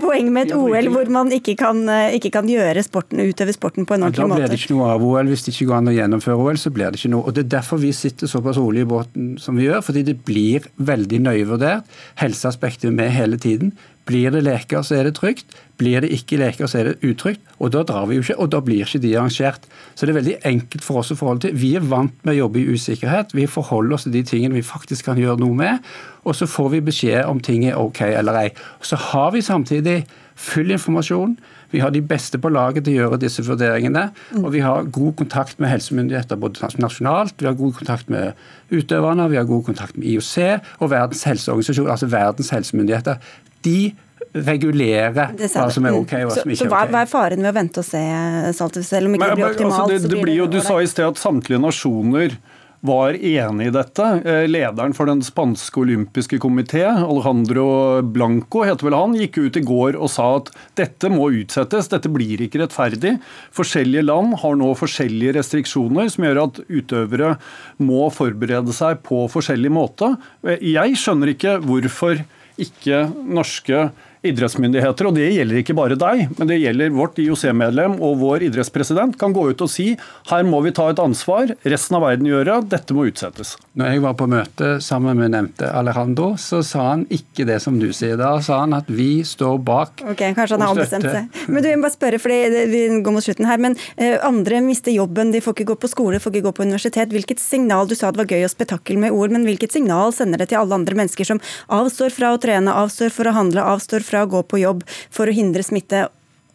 <laughs> poenget med et OL hvor man ikke kan, eh, ikke kan gjøre sporten, utøve sporten på en ordentlig
måte? Da blir det ikke noe av OL. Hvis det ikke går an å gjennomføre OL, så blir det ikke noe. Og Det er derfor vi sitter såpass rolig i båten som vi gjør, fordi det blir veldig nøye vurdert. Helseaspektet er med hele tiden. Blir det leker, så er det trygt. Blir det ikke leker, så er det utrygt. Og da drar vi jo ikke, og da blir ikke de arrangert. Så det er veldig enkelt for oss å forholde til. Vi er vant med å jobbe i usikkerhet. Vi forholder oss til de tingene vi faktisk kan gjøre noe med. Og så får vi beskjed om ting er OK eller ei. Så har vi samtidig full informasjon. Vi har de beste på laget til å gjøre disse vurderingene. Og vi har god kontakt med helsemyndigheter både nasjonalt, vi har god kontakt med utøverne, vi har god kontakt med IOC og Verdens helseorganisasjon, altså verdens helsemyndigheter de regulere hva som er OK og hva som ikke er OK.
Så Hva er faren ved å vente og se, Saltef, selv om ikke det blir altså, optimalt?
Altså det, det blir jo, du sa i sted at samtlige nasjoner var enig i dette. Eh, lederen for den spanske olympiske komité, Alejandro Blanco, heter vel han, gikk ut i går og sa at dette må utsettes, dette blir ikke rettferdig. Forskjellige land har nå forskjellige restriksjoner som gjør at utøvere må forberede seg på forskjellig måte. Eh, jeg skjønner ikke hvorfor ikke norske idrettsmyndigheter, og det gjelder ikke bare deg, men det gjelder vårt IOC-medlem og vår idrettspresident, kan gå ut og si her må vi ta et ansvar, resten av verden gjøre, dette må utsettes.
Når jeg var på møte sammen med nevnte Alejandro, så sa han ikke det som du sier. Da sa han at vi står bak
Ok, Kanskje han har ombestemt seg. Men du, jeg må bare spørre, for vi går mot slutten her, men uh, andre mister jobben, de får ikke gå på skole, får ikke gå på universitet. Hvilket signal, Du sa det var gøy og spetakkel med ord, men hvilket signal sender det til alle andre mennesker som avstår fra å trene, avstår for å handle, avstår fra å gå på jobb for å hindre smitte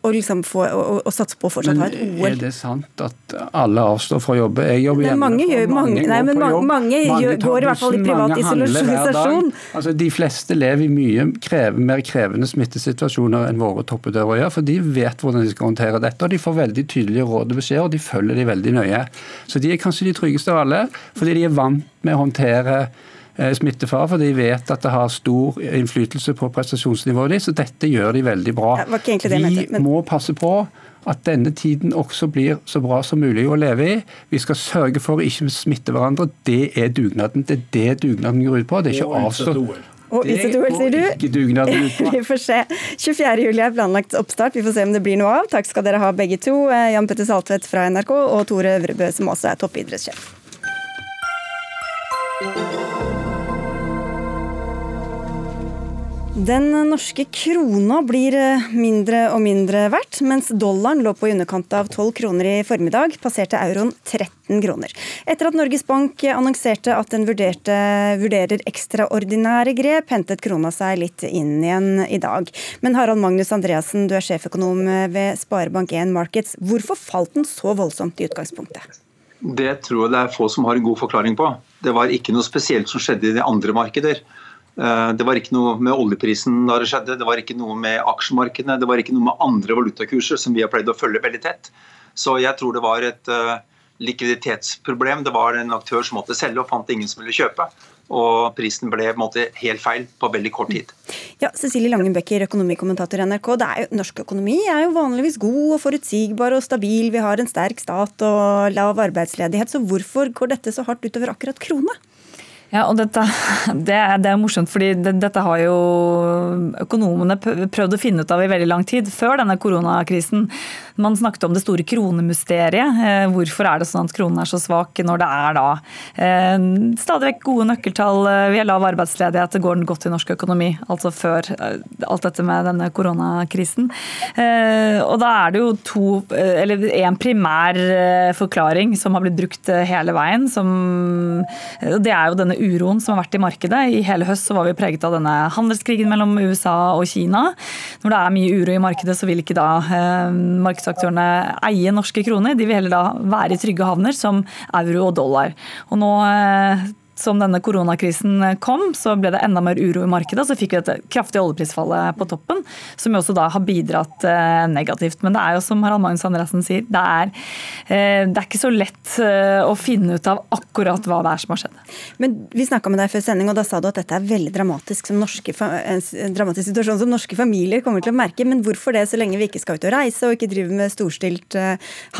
og, liksom få, og, og satse på å fortsatt ha et OL.
Er det sant at alle avstår fra å jobbe? Jeg jobber
hjemme. Mange, gjør, mange, mange, nei, men mange, mange, mange går i hvert fall i privat isolasjon.
Altså, de fleste lever i mye krev, mer krevende smittesituasjoner enn våre toppedører gjør. For de vet hvordan de skal håndtere dette, og de får veldig tydelige råd og beskjeder, og de følger de veldig nøye. Så de er kanskje de tryggeste av alle, fordi de er vant med å håndtere smittefare, for de vet at det har stor innflytelse på prestasjonsnivået ditt. Så dette gjør de veldig bra. Vi må passe på at denne tiden også blir så bra som mulig å leve i. Vi skal sørge for å ikke smitte hverandre. Det er dugnaden. Det er det dugnaden går ut på. Det er ikke avstått. avstå.
Og utsette sier du? <laughs> Vi får se. 24. juli er planlagt oppstart. Vi får se om det blir noe av. Takk skal dere ha begge to. Eh, Jan Petter Saltvedt fra NRK og Tore Øvrebø, som også er toppidrettssjef. Den norske krona blir eh, mindre og mindre verdt. Mens dollaren lå på i underkant av 12 kroner i formiddag, passerte euroen 13 kroner. Etter at Norges Bank annonserte at den vurderte, vurderer ekstraordinære grep, hentet krona seg litt inn igjen i dag. Men Harald Magnus Andreassen, du er sjeføkonom ved Sparebank1 Markets. Hvorfor falt den så voldsomt i utgangspunktet?
Det tror jeg det er få som har en god forklaring på. Det var ikke noe spesielt som skjedde i de andre markeder. Eh, det var ikke noe med oljeprisen da det skjedde, det var ikke noe med aksjemarkedene, det var ikke noe med andre valutakurser som vi har pleid å følge veldig tett. Så jeg tror det var et uh, likviditetsproblem. Det var en aktør som måtte selge og fant ingen som ville kjøpe. Og prisen ble måte, helt feil på veldig kort tid.
Ja, Cecilie Langenbecker, økonomikommentator i NRK. Jo, norsk økonomi er jo vanligvis god og forutsigbar og stabil. Vi har en sterk stat og lav arbeidsledighet. Så hvorfor går dette så hardt utover akkurat krone?
Ja, og dette, <laughs> det, er, det er morsomt, fordi det, dette har jo økonomene prøvd å finne ut av i veldig lang tid, før denne koronakrisen. Man snakket om det store kronemysteriet. Eh, hvorfor er det sånn at kronen er så svak når det er da eh, stadig vekk gode nøkkeltall, eh, vi har lav arbeidsledighet, det går godt i norsk økonomi. Altså før alt dette med denne koronakrisen. Og da er det jo to, eller en primær forklaring som har blitt brukt hele veien, som, det er jo denne uroen som har vært i markedet. I hele høst så var vi preget av denne handelskrigen mellom USA og Kina. Når det er mye uro i markedet, så vil ikke da eh, markedsaktørene eie norske kroner. De vil heller da være i trygge havner som euro og dollar. Og nå eh, som denne koronakrisen kom, så ble det enda mer uro i markedet. Så fikk vi et kraftig oljeprisfallet på toppen, som jo også da har bidratt eh, negativt. Men det er jo som Harald Magnus Andreassen sier, det er, eh, det er ikke så lett eh, å finne ut av akkurat hva det er som har skjedd.
Men vi snakka med deg før sending, og da sa du at dette er veldig dramatisk, som norske, en dramatisk situasjon som norske familier kommer til å merke. Men hvorfor det, så lenge vi ikke skal ut og reise og ikke drive med storstilt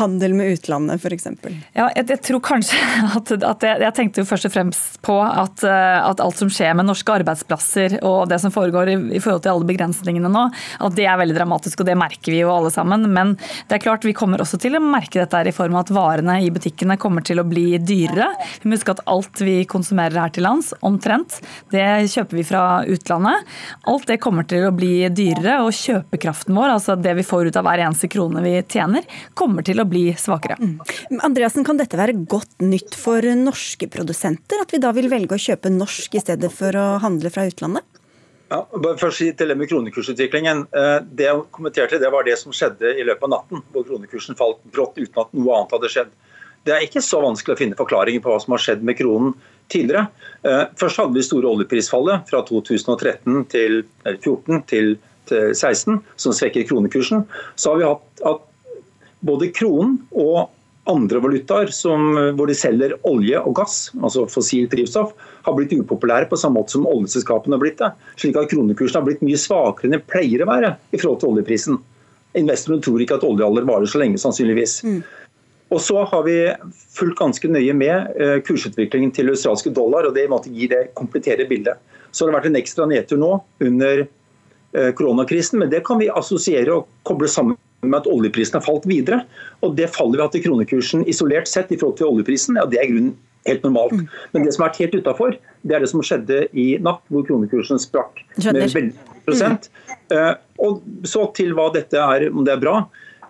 handel med utlandet f.eks.?
Ja, jeg, jeg, tror kanskje <laughs> at, at jeg, jeg tenkte jo først og fremst på at, eh, at, alt som skjer med norske arbeidsplasser og det som foregår i, i, forhold til alle begrensningene nå, at det er veldig dramatisk, og det merker vi jo alle sammen. Men det er klart vi kommer også til å merke dette i form av at varene i butikkene kommer til å bli dyrere. Vi må huske at alt vi konsumerer her til lands, omtrent, det kjøper vi fra utlandet. Alt det kommer til å bli dyrere, og kjøpekraften vår, altså det vi får ut av hver eneste krone vi tjener, kommer til å bli svakere.
Mm. Andreasen, kan dette være godt nytt for norske produsenter? At vi da vil velge å kjøpe norsk i stedet for å handle fra utlandet?
Ja, bare først til det med kronekursutviklingen. Eh, det jeg kommenterte, det var det som skjedde i løpet av natten, hvor kronekursen falt brått uten at noe annet hadde skjedd. Det er ikke så vanskelig å finne forklaringer på hva som har skjedd med kronen tidligere. Eh, først hadde vi store oljeprisfallet fra 2013 til 2014 til 2016, som svekker kronekursen. Så har vi hatt at både kronen og andre valutaer som, hvor de selger olje og gass, altså fossilt drivstoff, har blitt upopulære på samme måte som oljeselskapene har blitt det. Slik at kronekursen har blitt mye svakere enn den pleier å være i forhold til oljeprisen. Investorene tror ikke at oljealder varer så lenge, sannsynligvis. Mm. Og så har vi fulgt ganske nøye med eh, kursutviklingen til australske dollar, og det gir det kompletterer bildet. Så har det vært en ekstra nedtur nå under eh, koronakrisen, men det kan vi assosiere og koble sammen med at oljeprisen har falt videre. Og det fallet vi har hatt i kronekursen isolert sett i forhold til oljeprisen, ja, det er grunnen helt normalt. Mm. Men det som har vært helt utafor, det er det som skjedde i natt, hvor kronekursen sprakk med veldig prosent. Mm. Og så til hva dette er, om det er bra.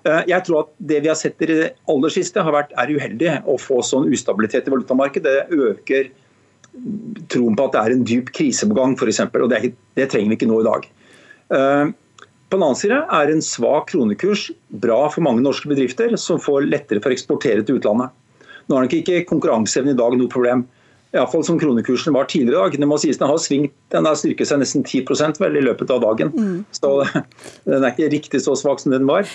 Eh, jeg tror at Det vi har sett i det aller siste, har vært, er uheldig. Å få sånn ustabilitet i valutamarkedet det øker troen på at det er en dyp krise på gang, f.eks. Det, det, trenger vi ikke nå i dag. Eh, på den annen side er en svak kronekurs bra for mange norske bedrifter, som får lettere for å eksportere til utlandet. Nå er nok ikke konkurranseevnen i dag noe problem, iallfall som kronekursen var tidligere i dag. Det må sies Den har svingt, den har styrket seg nesten 10 vel i løpet av dagen. Mm. Så <laughs> den er ikke riktig så svak som den var.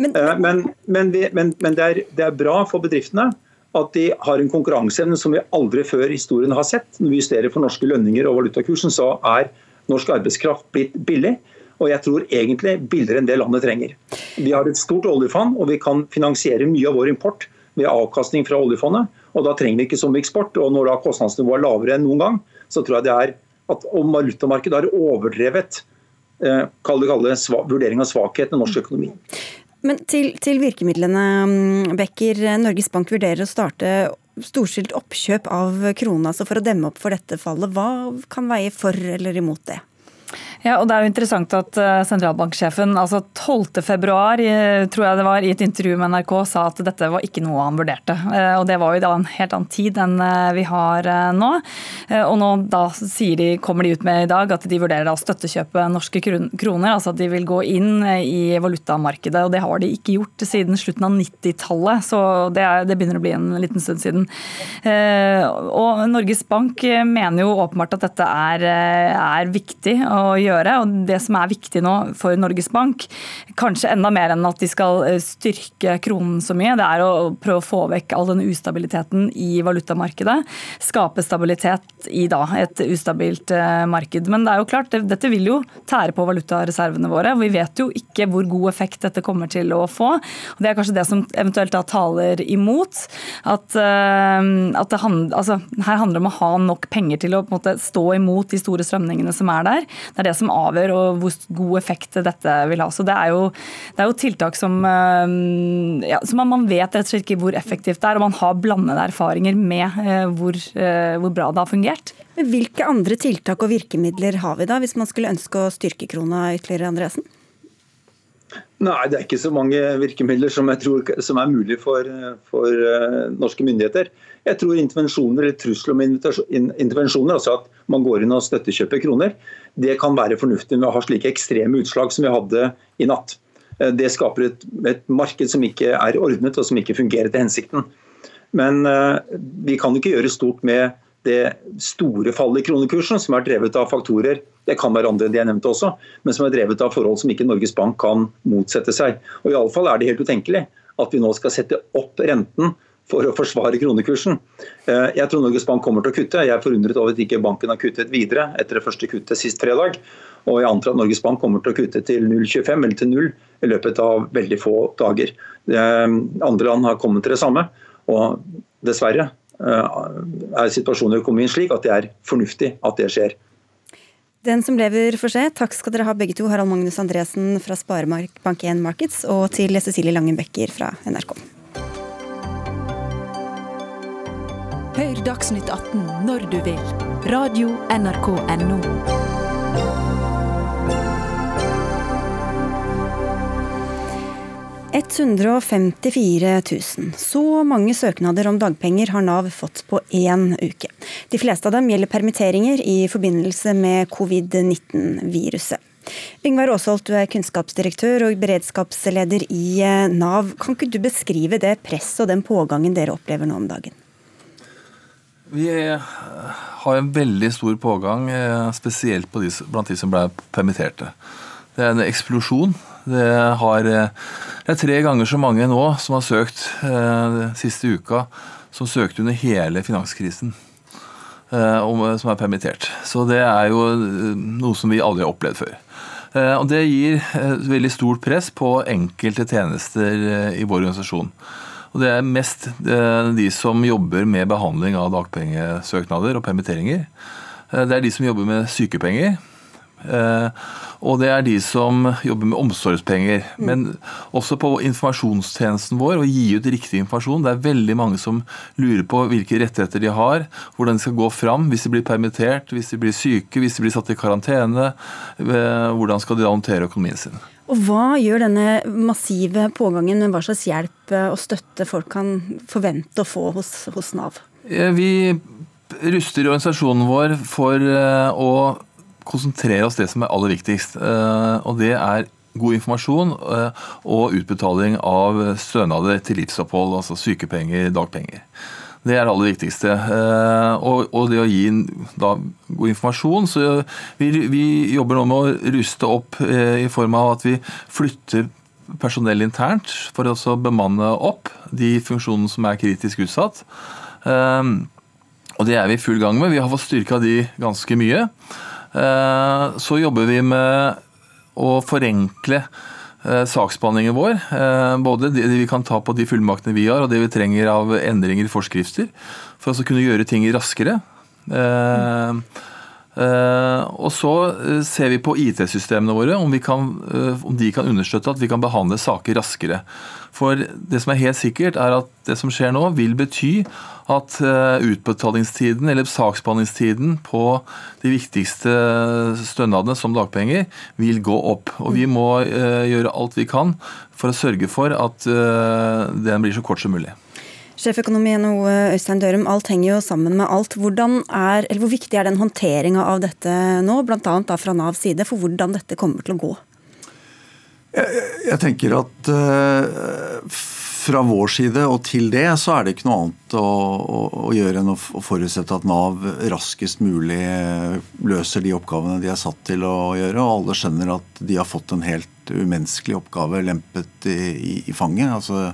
Men, men, men, men, men det, er, det, er, bra for bedriftene at de har en konkurranseevne som vi aldri før i historien har sett. Når vi justerer for norske lønninger og valutakursen, så er norsk arbeidskraft blitt billig. Og jeg tror egentlig billigere enn det landet trenger. Vi har et stort oljefond, og vi kan finansiere mye av vår import ved avkastning fra oljefondet. Og da trenger vi ikke så mye eksport. Og når da kostnadsnivået er lavere enn noen gang, så tror jeg det er at om valutamarkedet har overdrevet eh, kall det, kall det vurdering av svakheten i norsk økonomi.
Men til, til virkemidlene, mm, Becker. Norges Bank vurderer å starte storstilt oppkjøp av krona altså for å demme opp for dette fallet. Hva kan veie for eller imot det?
Ja, og Det er jo interessant at eh, sentralbanksjefen altså 12. februar, tror jeg det var, i et intervju med NRK sa at dette var ikke noe han vurderte. Eh, og Det var jo da en helt annen tid enn eh, vi har nå. Og nå da de, kommer de ut med i dag at de vurderer å støttekjøpe norske kroner. altså at De vil gå inn i valutamarkedet. og Det har de ikke gjort siden slutten av 90-tallet. Så det, det, begynner å bli en liten stund siden. Og Norges Bank mener jo åpenbart at dette er, er viktig å gjøre gjøre. Og det som er viktig nå for Norges Bank, kanskje enda mer enn at de skal eh, styrke kronen så mye, det er å prøve å få vekk all den ustabiliteten i valutamarkedet. Skape stabilitet i da et ustabilt eh, marked. Men det er jo klart, dette vil jo tære på valutareservene våre. Vi vet jo ikke hvor god effekt dette kommer til å få. og Det er kanskje det som eventuelt da taler imot. At, eh, at det hand, altså, her handler det om å ha nok penger til å på en måte stå imot de store strømningene som er der. Det er det som avgjør og hvor god effekt dette vil ha. Så Det er jo, det er jo tiltak som, eh, ja, som man vet rett og slett ikke hvor effektivt det er. Og man har blandede erfaringer med eh, hvor, eh, hvor bra det har fungert.
Hvilke andre tiltak og virkemidler har vi da, hvis man skulle ønske å styrke krona ytterligere, Andresen?
Nei, det er ikke så mange virkemidler som jeg tror som er mulig for, for norske myndigheter. Jeg tror intervensjoner eller trusler om intervensjoner, altså at man går inn og støttekjøper kroner, det kan være fornuftig med å ha slike ekstreme utslag som vi hadde i natt. Uh, det skaper et, et, marked som ikke er ordnet og som ikke fungerer til hensikten. Men uh, vi kan ikke gjøre stort med det store fallet i kronekursen, som er drevet av faktorer det kan være andre enn de jeg nevnte også, men som er drevet av forhold som ikke Norges Bank kan motsette seg. Og i alle fall er det helt utenkelig at vi nå skal sette opp renten for å forsvare kronekursen. Eh, jeg tror Norges Bank kommer til å kutte. Jeg er forundret over at ikke banken har kuttet videre etter det første kuttet sist fredag. Og jeg antar at Norges Bank kommer til å kutte til 0,25 eller til 0 i løpet av veldig få dager. Eh, andre land har kommet til det samme. Og dessverre eh, er situasjonen i økonomien slik at det er fornuftig at det skjer.
Den som lever får se. Takk skal dere ha begge to, Harald Magnus Andresen fra Sparebank1 Markets og til Cecilie Langen Becker fra NRK.
Hør Dagsnytt 18 når du vil. Radio NRK Radio.nrk.no.
154 000. Så mange søknader om dagpenger har Nav fått på én uke. De fleste av dem gjelder permitteringer i forbindelse med covid-19-viruset. Yngvar Aasholt, du er kunnskapsdirektør og beredskapsleder i eh, Nav. Kan ikke du beskrive det presset og den pågangen dere opplever nå om dagen?
Vi eh, har en veldig stor pågang, spesielt spesielt de, blant de som ble permitterte. Det er en eksplosjon det, har, eh, det, er tre ganger så mange nå som har søkt eh, siste uka, som søkte under hele finanskrisen. Eh, som er permittert. Så det er jo eh, noe som vi aldri har opplevd før. Eh, og Det gir eh, veldig stort press på enkelte tjenester i vår organisasjon. Og Det er mest de som jobber med behandling av dagpengesøknader og permitteringer. Det er de som jobber med sykepenger. Og det er de som jobber med omsorgspenger. Mm. Men også på informasjonstjenesten vår, å gi ut riktig informasjon. Det er veldig mange som lurer på hvilke rettigheter de har, hvordan de skal gå fram hvis de blir permittert, hvis de blir syke, hvis de blir satt i karantene. Eh, hvordan skal de da håndtere økonomien sin.
Og Hva gjør denne massive pågangen, med hva slags hjelp og støtte folk kan forvente å få hos, hos Nav?
Eh, vi ruster organisasjonen vår for eh, å konsentrere oss det som er aller viktigst. Eh, og det er god informasjon eh, og utbetaling av stønader til livsopphold, altså sykepenger, dagpenger. Det er det aller viktigste. Eh, og, det å gi da, god informasjon. Så vi, vi, jobber nå med å ruste opp i form av at vi flytter personell internt for å bemanne opp de funksjonene som er kritisk utsatt. Og det er vi i full gang med. Vi har fått styrka de ganske mye. Eh, så jobber vi med å forenkle eh, saksbehandlingen vår. Eh, både det vi kan ta på de fullmaktene vi har, og det vi trenger av endringer i forskrifter. For å kunne gjøre ting raskere. Eh, og så eh, ser vi på IT-systemene våre, om, kan, eh, om, de kan understøtte at vi kan behandle saker raskere. For det som er helt sikkert, er at det som skjer nå, vil bety at utbetalingstiden eller saksbehandlingstiden på de viktigste stønadene, som dagpenger, vil gå opp. Og vi må gjøre alt vi kan for å sørge for at den blir så kort som mulig.
Sjeføkonom i NHO Øystein Dørum, alt henger jo sammen med alt. Er, hvor viktig er den håndteringa av dette nå, bl.a. fra Navs side, for hvordan dette kommer til å gå?
Jeg, jeg tenker at uh, fra vår side og til det, så er det ikke noe annet å, å, å gjøre enn å, forutsette at Nav raskest mulig løser de oppgavene de er satt til å gjøre. Og alle skjønner at de har fått en helt umenneskelig oppgave lempet i, i, i fanget. altså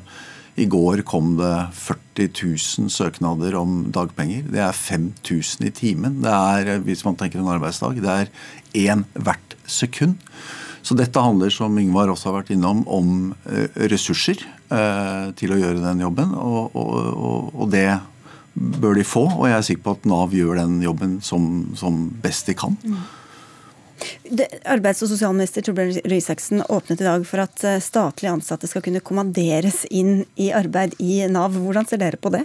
i går kom det 40 000 søknader om dagpenger. Det er 5000 i timen. Det er, hvis man tenker en arbeidsdag, det er én hvert sekund. Så dette handler, som Yngvar også har vært innom, om eh, ressurser eh, til å gjøre den jobben. Og, og, og, det bør de få. Og jeg er sikker på at Nav gjør den jobben som, som best de kan. Mm.
Arbeids- og sosialminister Torbjørn Røe Isaksen åpnet i dag for at eh, statlige ansatte skal kunne kommanderes inn i arbeid i Nav. Hvordan ser dere på det?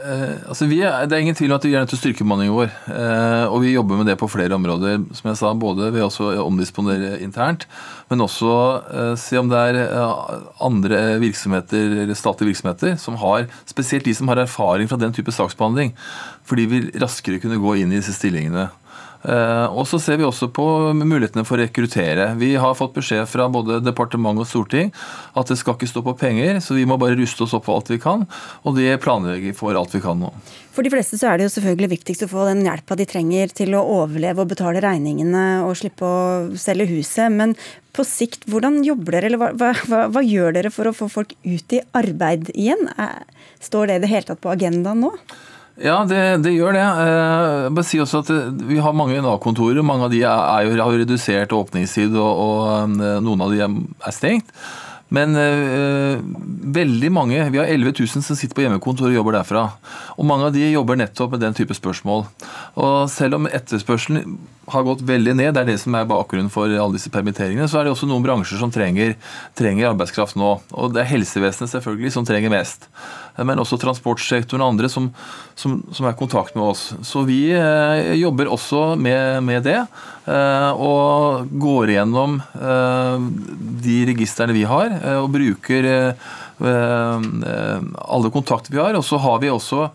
Eh, altså er, det er ingen tvil om at vi er nødt til å styrke bemanningen vår. Eh, og vi jobber med det på flere områder. som jeg sa, Både ved å omdisponere internt, men også eh, se om det er eh, andre virksomheter, eller statlige virksomheter som har, spesielt de som har erfaring fra den type saksbehandling. Fordi vi raskere kunne gå inn i disse stillingene. Eh, og så ser vi også på mulighetene for å rekruttere. Vi har fått beskjed fra både departement og storting at det skal ikke stå på penger, så vi må bare ruste oss opp for alt vi kan. Og det planlegger for alt vi kan nå.
For de fleste så er det jo selvfølgelig viktigst å få den hjelpa de trenger til å overleve og betale regningene og slippe å selge huset. Men på sikt, hvordan jobber dere, eller hva, hva, hva gjør dere for å få folk ut i arbeid igjen? Står det i det hele tatt på agendaen nå?
Ja, det, det, gjør det. Eh, jeg bare si også at eh, Vi har mange Nav-kontorer. Mange av de er jo, har redusert åpningstid, og, og, eh, noen av de er stengt. Men øh, veldig mange, vi har 11 000 som sitter på hjemmekontor og jobber derfra. Og mange av de jobber nettopp med den type spørsmål. Og selv om etterspørselen har gått veldig ned, det er det som er bakgrunnen for alle disse permitteringene, så er det også noen bransjer som trenger, trenger arbeidskraft nå. Og det er helsevesenet selvfølgelig som trenger mest. Men også transportsektoren og andre som, som, som er i kontakt med oss. Så vi eh, jobber også med, med det. Eh, og går gjennom eh, de registrene vi har, eh, og bruker eh, eh, alle kontakter vi har. Og så har vi også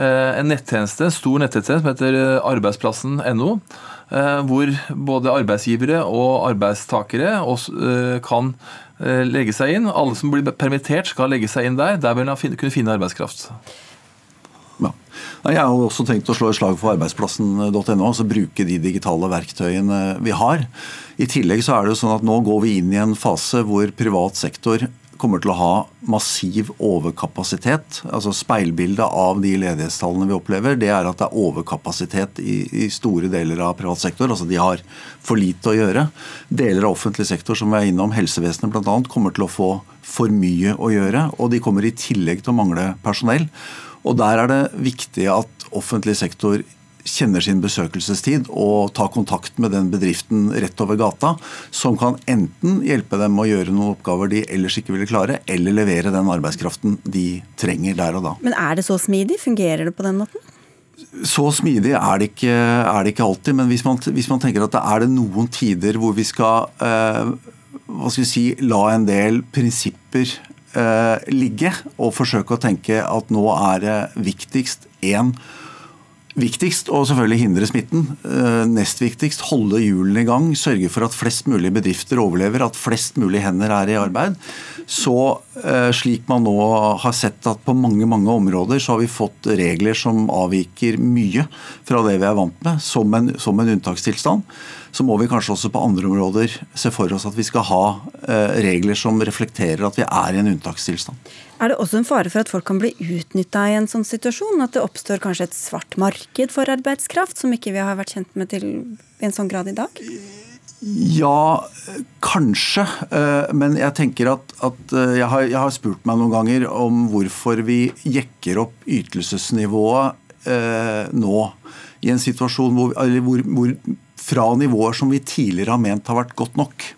en nettjeneste, en stor nettjeneste som heter arbeidsplassen.no Eh, hvor både arbeidsgivere og arbeidstakere eh, kan eh, legge seg inn. Alle som blir permittert, skal legge seg inn der. Der vil man kunne finne arbeidskraft.
Ja. Jeg har også tenkt å slå et slag for arbeidsplassen.no, altså bruke de digitale verktøyene vi har. I tillegg så er det jo sånn at nå går vi inn i en fase hvor privat sektor kommer til å ha massiv overkapasitet. altså Speilbildet av de ledighetstallene vi opplever, det er at det er overkapasitet i, i, store deler av privat sektor. altså De har for lite å gjøre. Deler av offentlig sektor som vi er innom, helsevesenet bl.a., kommer til å få for mye å gjøre. Og de kommer i tillegg til å mangle personell. Og der er det viktig at offentlig sektor kjenner sin besøkelsestid og tar kontakt med den bedriften rett over gata, som kan enten hjelpe dem å gjøre noen oppgaver de ellers ikke ville klare, eller levere den arbeidskraften de trenger der og da.
Men er det så smidig? Fungerer det på den måten?
Så smidig er det ikke, er det ikke alltid, men hvis man, hvis man, tenker at det er det noen tider hvor vi skal, eh, hva skal vi si, la en del prinsipper eh, ligge, og forsøke å tenke at nå er det viktigst én Viktigst å selvfølgelig hindre smitten. Eh, nest viktigst holde hjulene i gang. Sørge for at flest mulig bedrifter overlever, at flest mulig hender er i arbeid. Så eh, slik man nå har sett at på mange mange områder så har vi fått regler som avviker mye fra det vi er vant med, som en, som en unntakstilstand så må vi kanskje også på andre områder se for oss at vi skal ha eh, regler som reflekterer at vi er i en unntakstilstand.
Er det også en fare for at folk kan bli utnytta i en sånn situasjon? At det oppstår kanskje et svart marked for arbeidskraft, som ikke vi har vært kjent med til i en sånn grad i dag?
Ja, kanskje. Eh, men jeg tenker at, at eh, jeg, har, jeg, har, spurt meg noen ganger om hvorfor vi jekker opp ytelsesnivået eh, nå i en situasjon hvor, hvor, hvor fra nivåer som vi tidligere har ment har vært godt nok.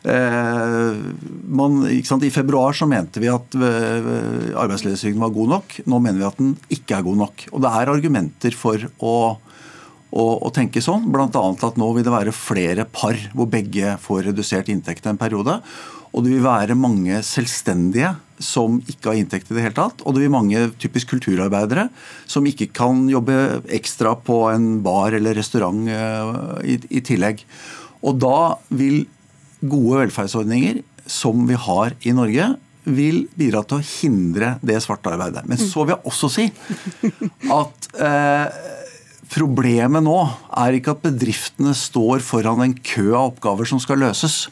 Eh, man, I februar så mente vi at eh, arbeidsledighetstrygden var god nok. Nå mener vi at den ikke er god nok. Og Det er argumenter for å, å, å tenke sånn. Bl.a. at nå vil det være flere par hvor begge får redusert inntekt en periode. Og det vil være mange selvstendige som ikke har inntekt i det hele tatt. Og det vil mange typisk kulturarbeidere som ikke kan jobbe ekstra på en bar eller restaurant eh, i, i tillegg. Og da vil gode velferdsordninger som vi har i Norge, vil bidra til å hindre det svarte arbeidet. Men så vil jeg også si at eh, problemet nå er ikke at bedriftene står foran en kø av oppgaver som skal løses,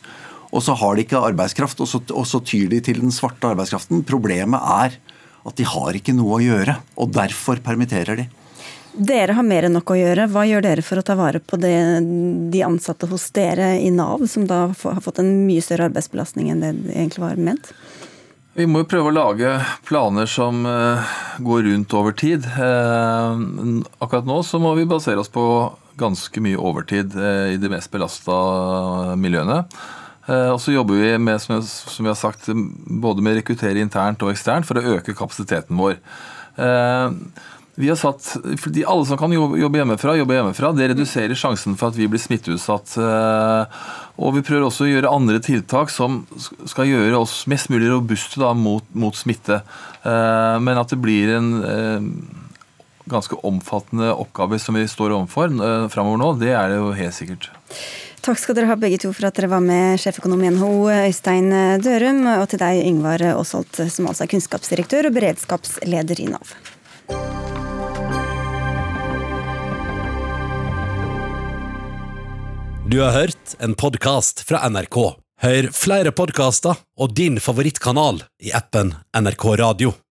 og så har de ikke arbeidskraft, og så, og så tyr de til den svarte arbeidskraften. Problemet er at de har ikke noe å gjøre, og derfor permitterer de.
Dere har mer enn nok å gjøre. Hva gjør dere for å ta vare på det, de ansatte hos dere i Nav, som da har fått en mye større arbeidsbelastning enn det egentlig var ment?
Vi må jo prøve å lage planer som eh, går rundt over tid. Eh, akkurat nå så må vi basere oss på ganske mye overtid eh, i de mest belasta miljøene. Og så jobber vi med, som vi har sagt, både med å rekruttere internt og eksternt for å øke kapasiteten vår. Vi har satt, Alle som kan jobbe hjemmefra, jobber hjemmefra. Det reduserer sjansen for at vi blir smitteutsatt. Eh, og vi prøver også å gjøre andre tiltak som skal gjøre oss mest mulig robuste da, mot, mot, smitte. Eh, men at det blir en eh, ganske omfattende oppgave som vi står overfor framover nå, det er det jo helt sikkert.
Takk skal dere ha begge to for at dere var med, sjeføkonom i NHO Øystein Dørum, og til deg Yngvar Aasholt, som altså er kunnskapsdirektør og beredskapsleder i Nav.
Du har hørt en podkast fra NRK. Hør flere podkaster og din favorittkanal i appen NRK Radio.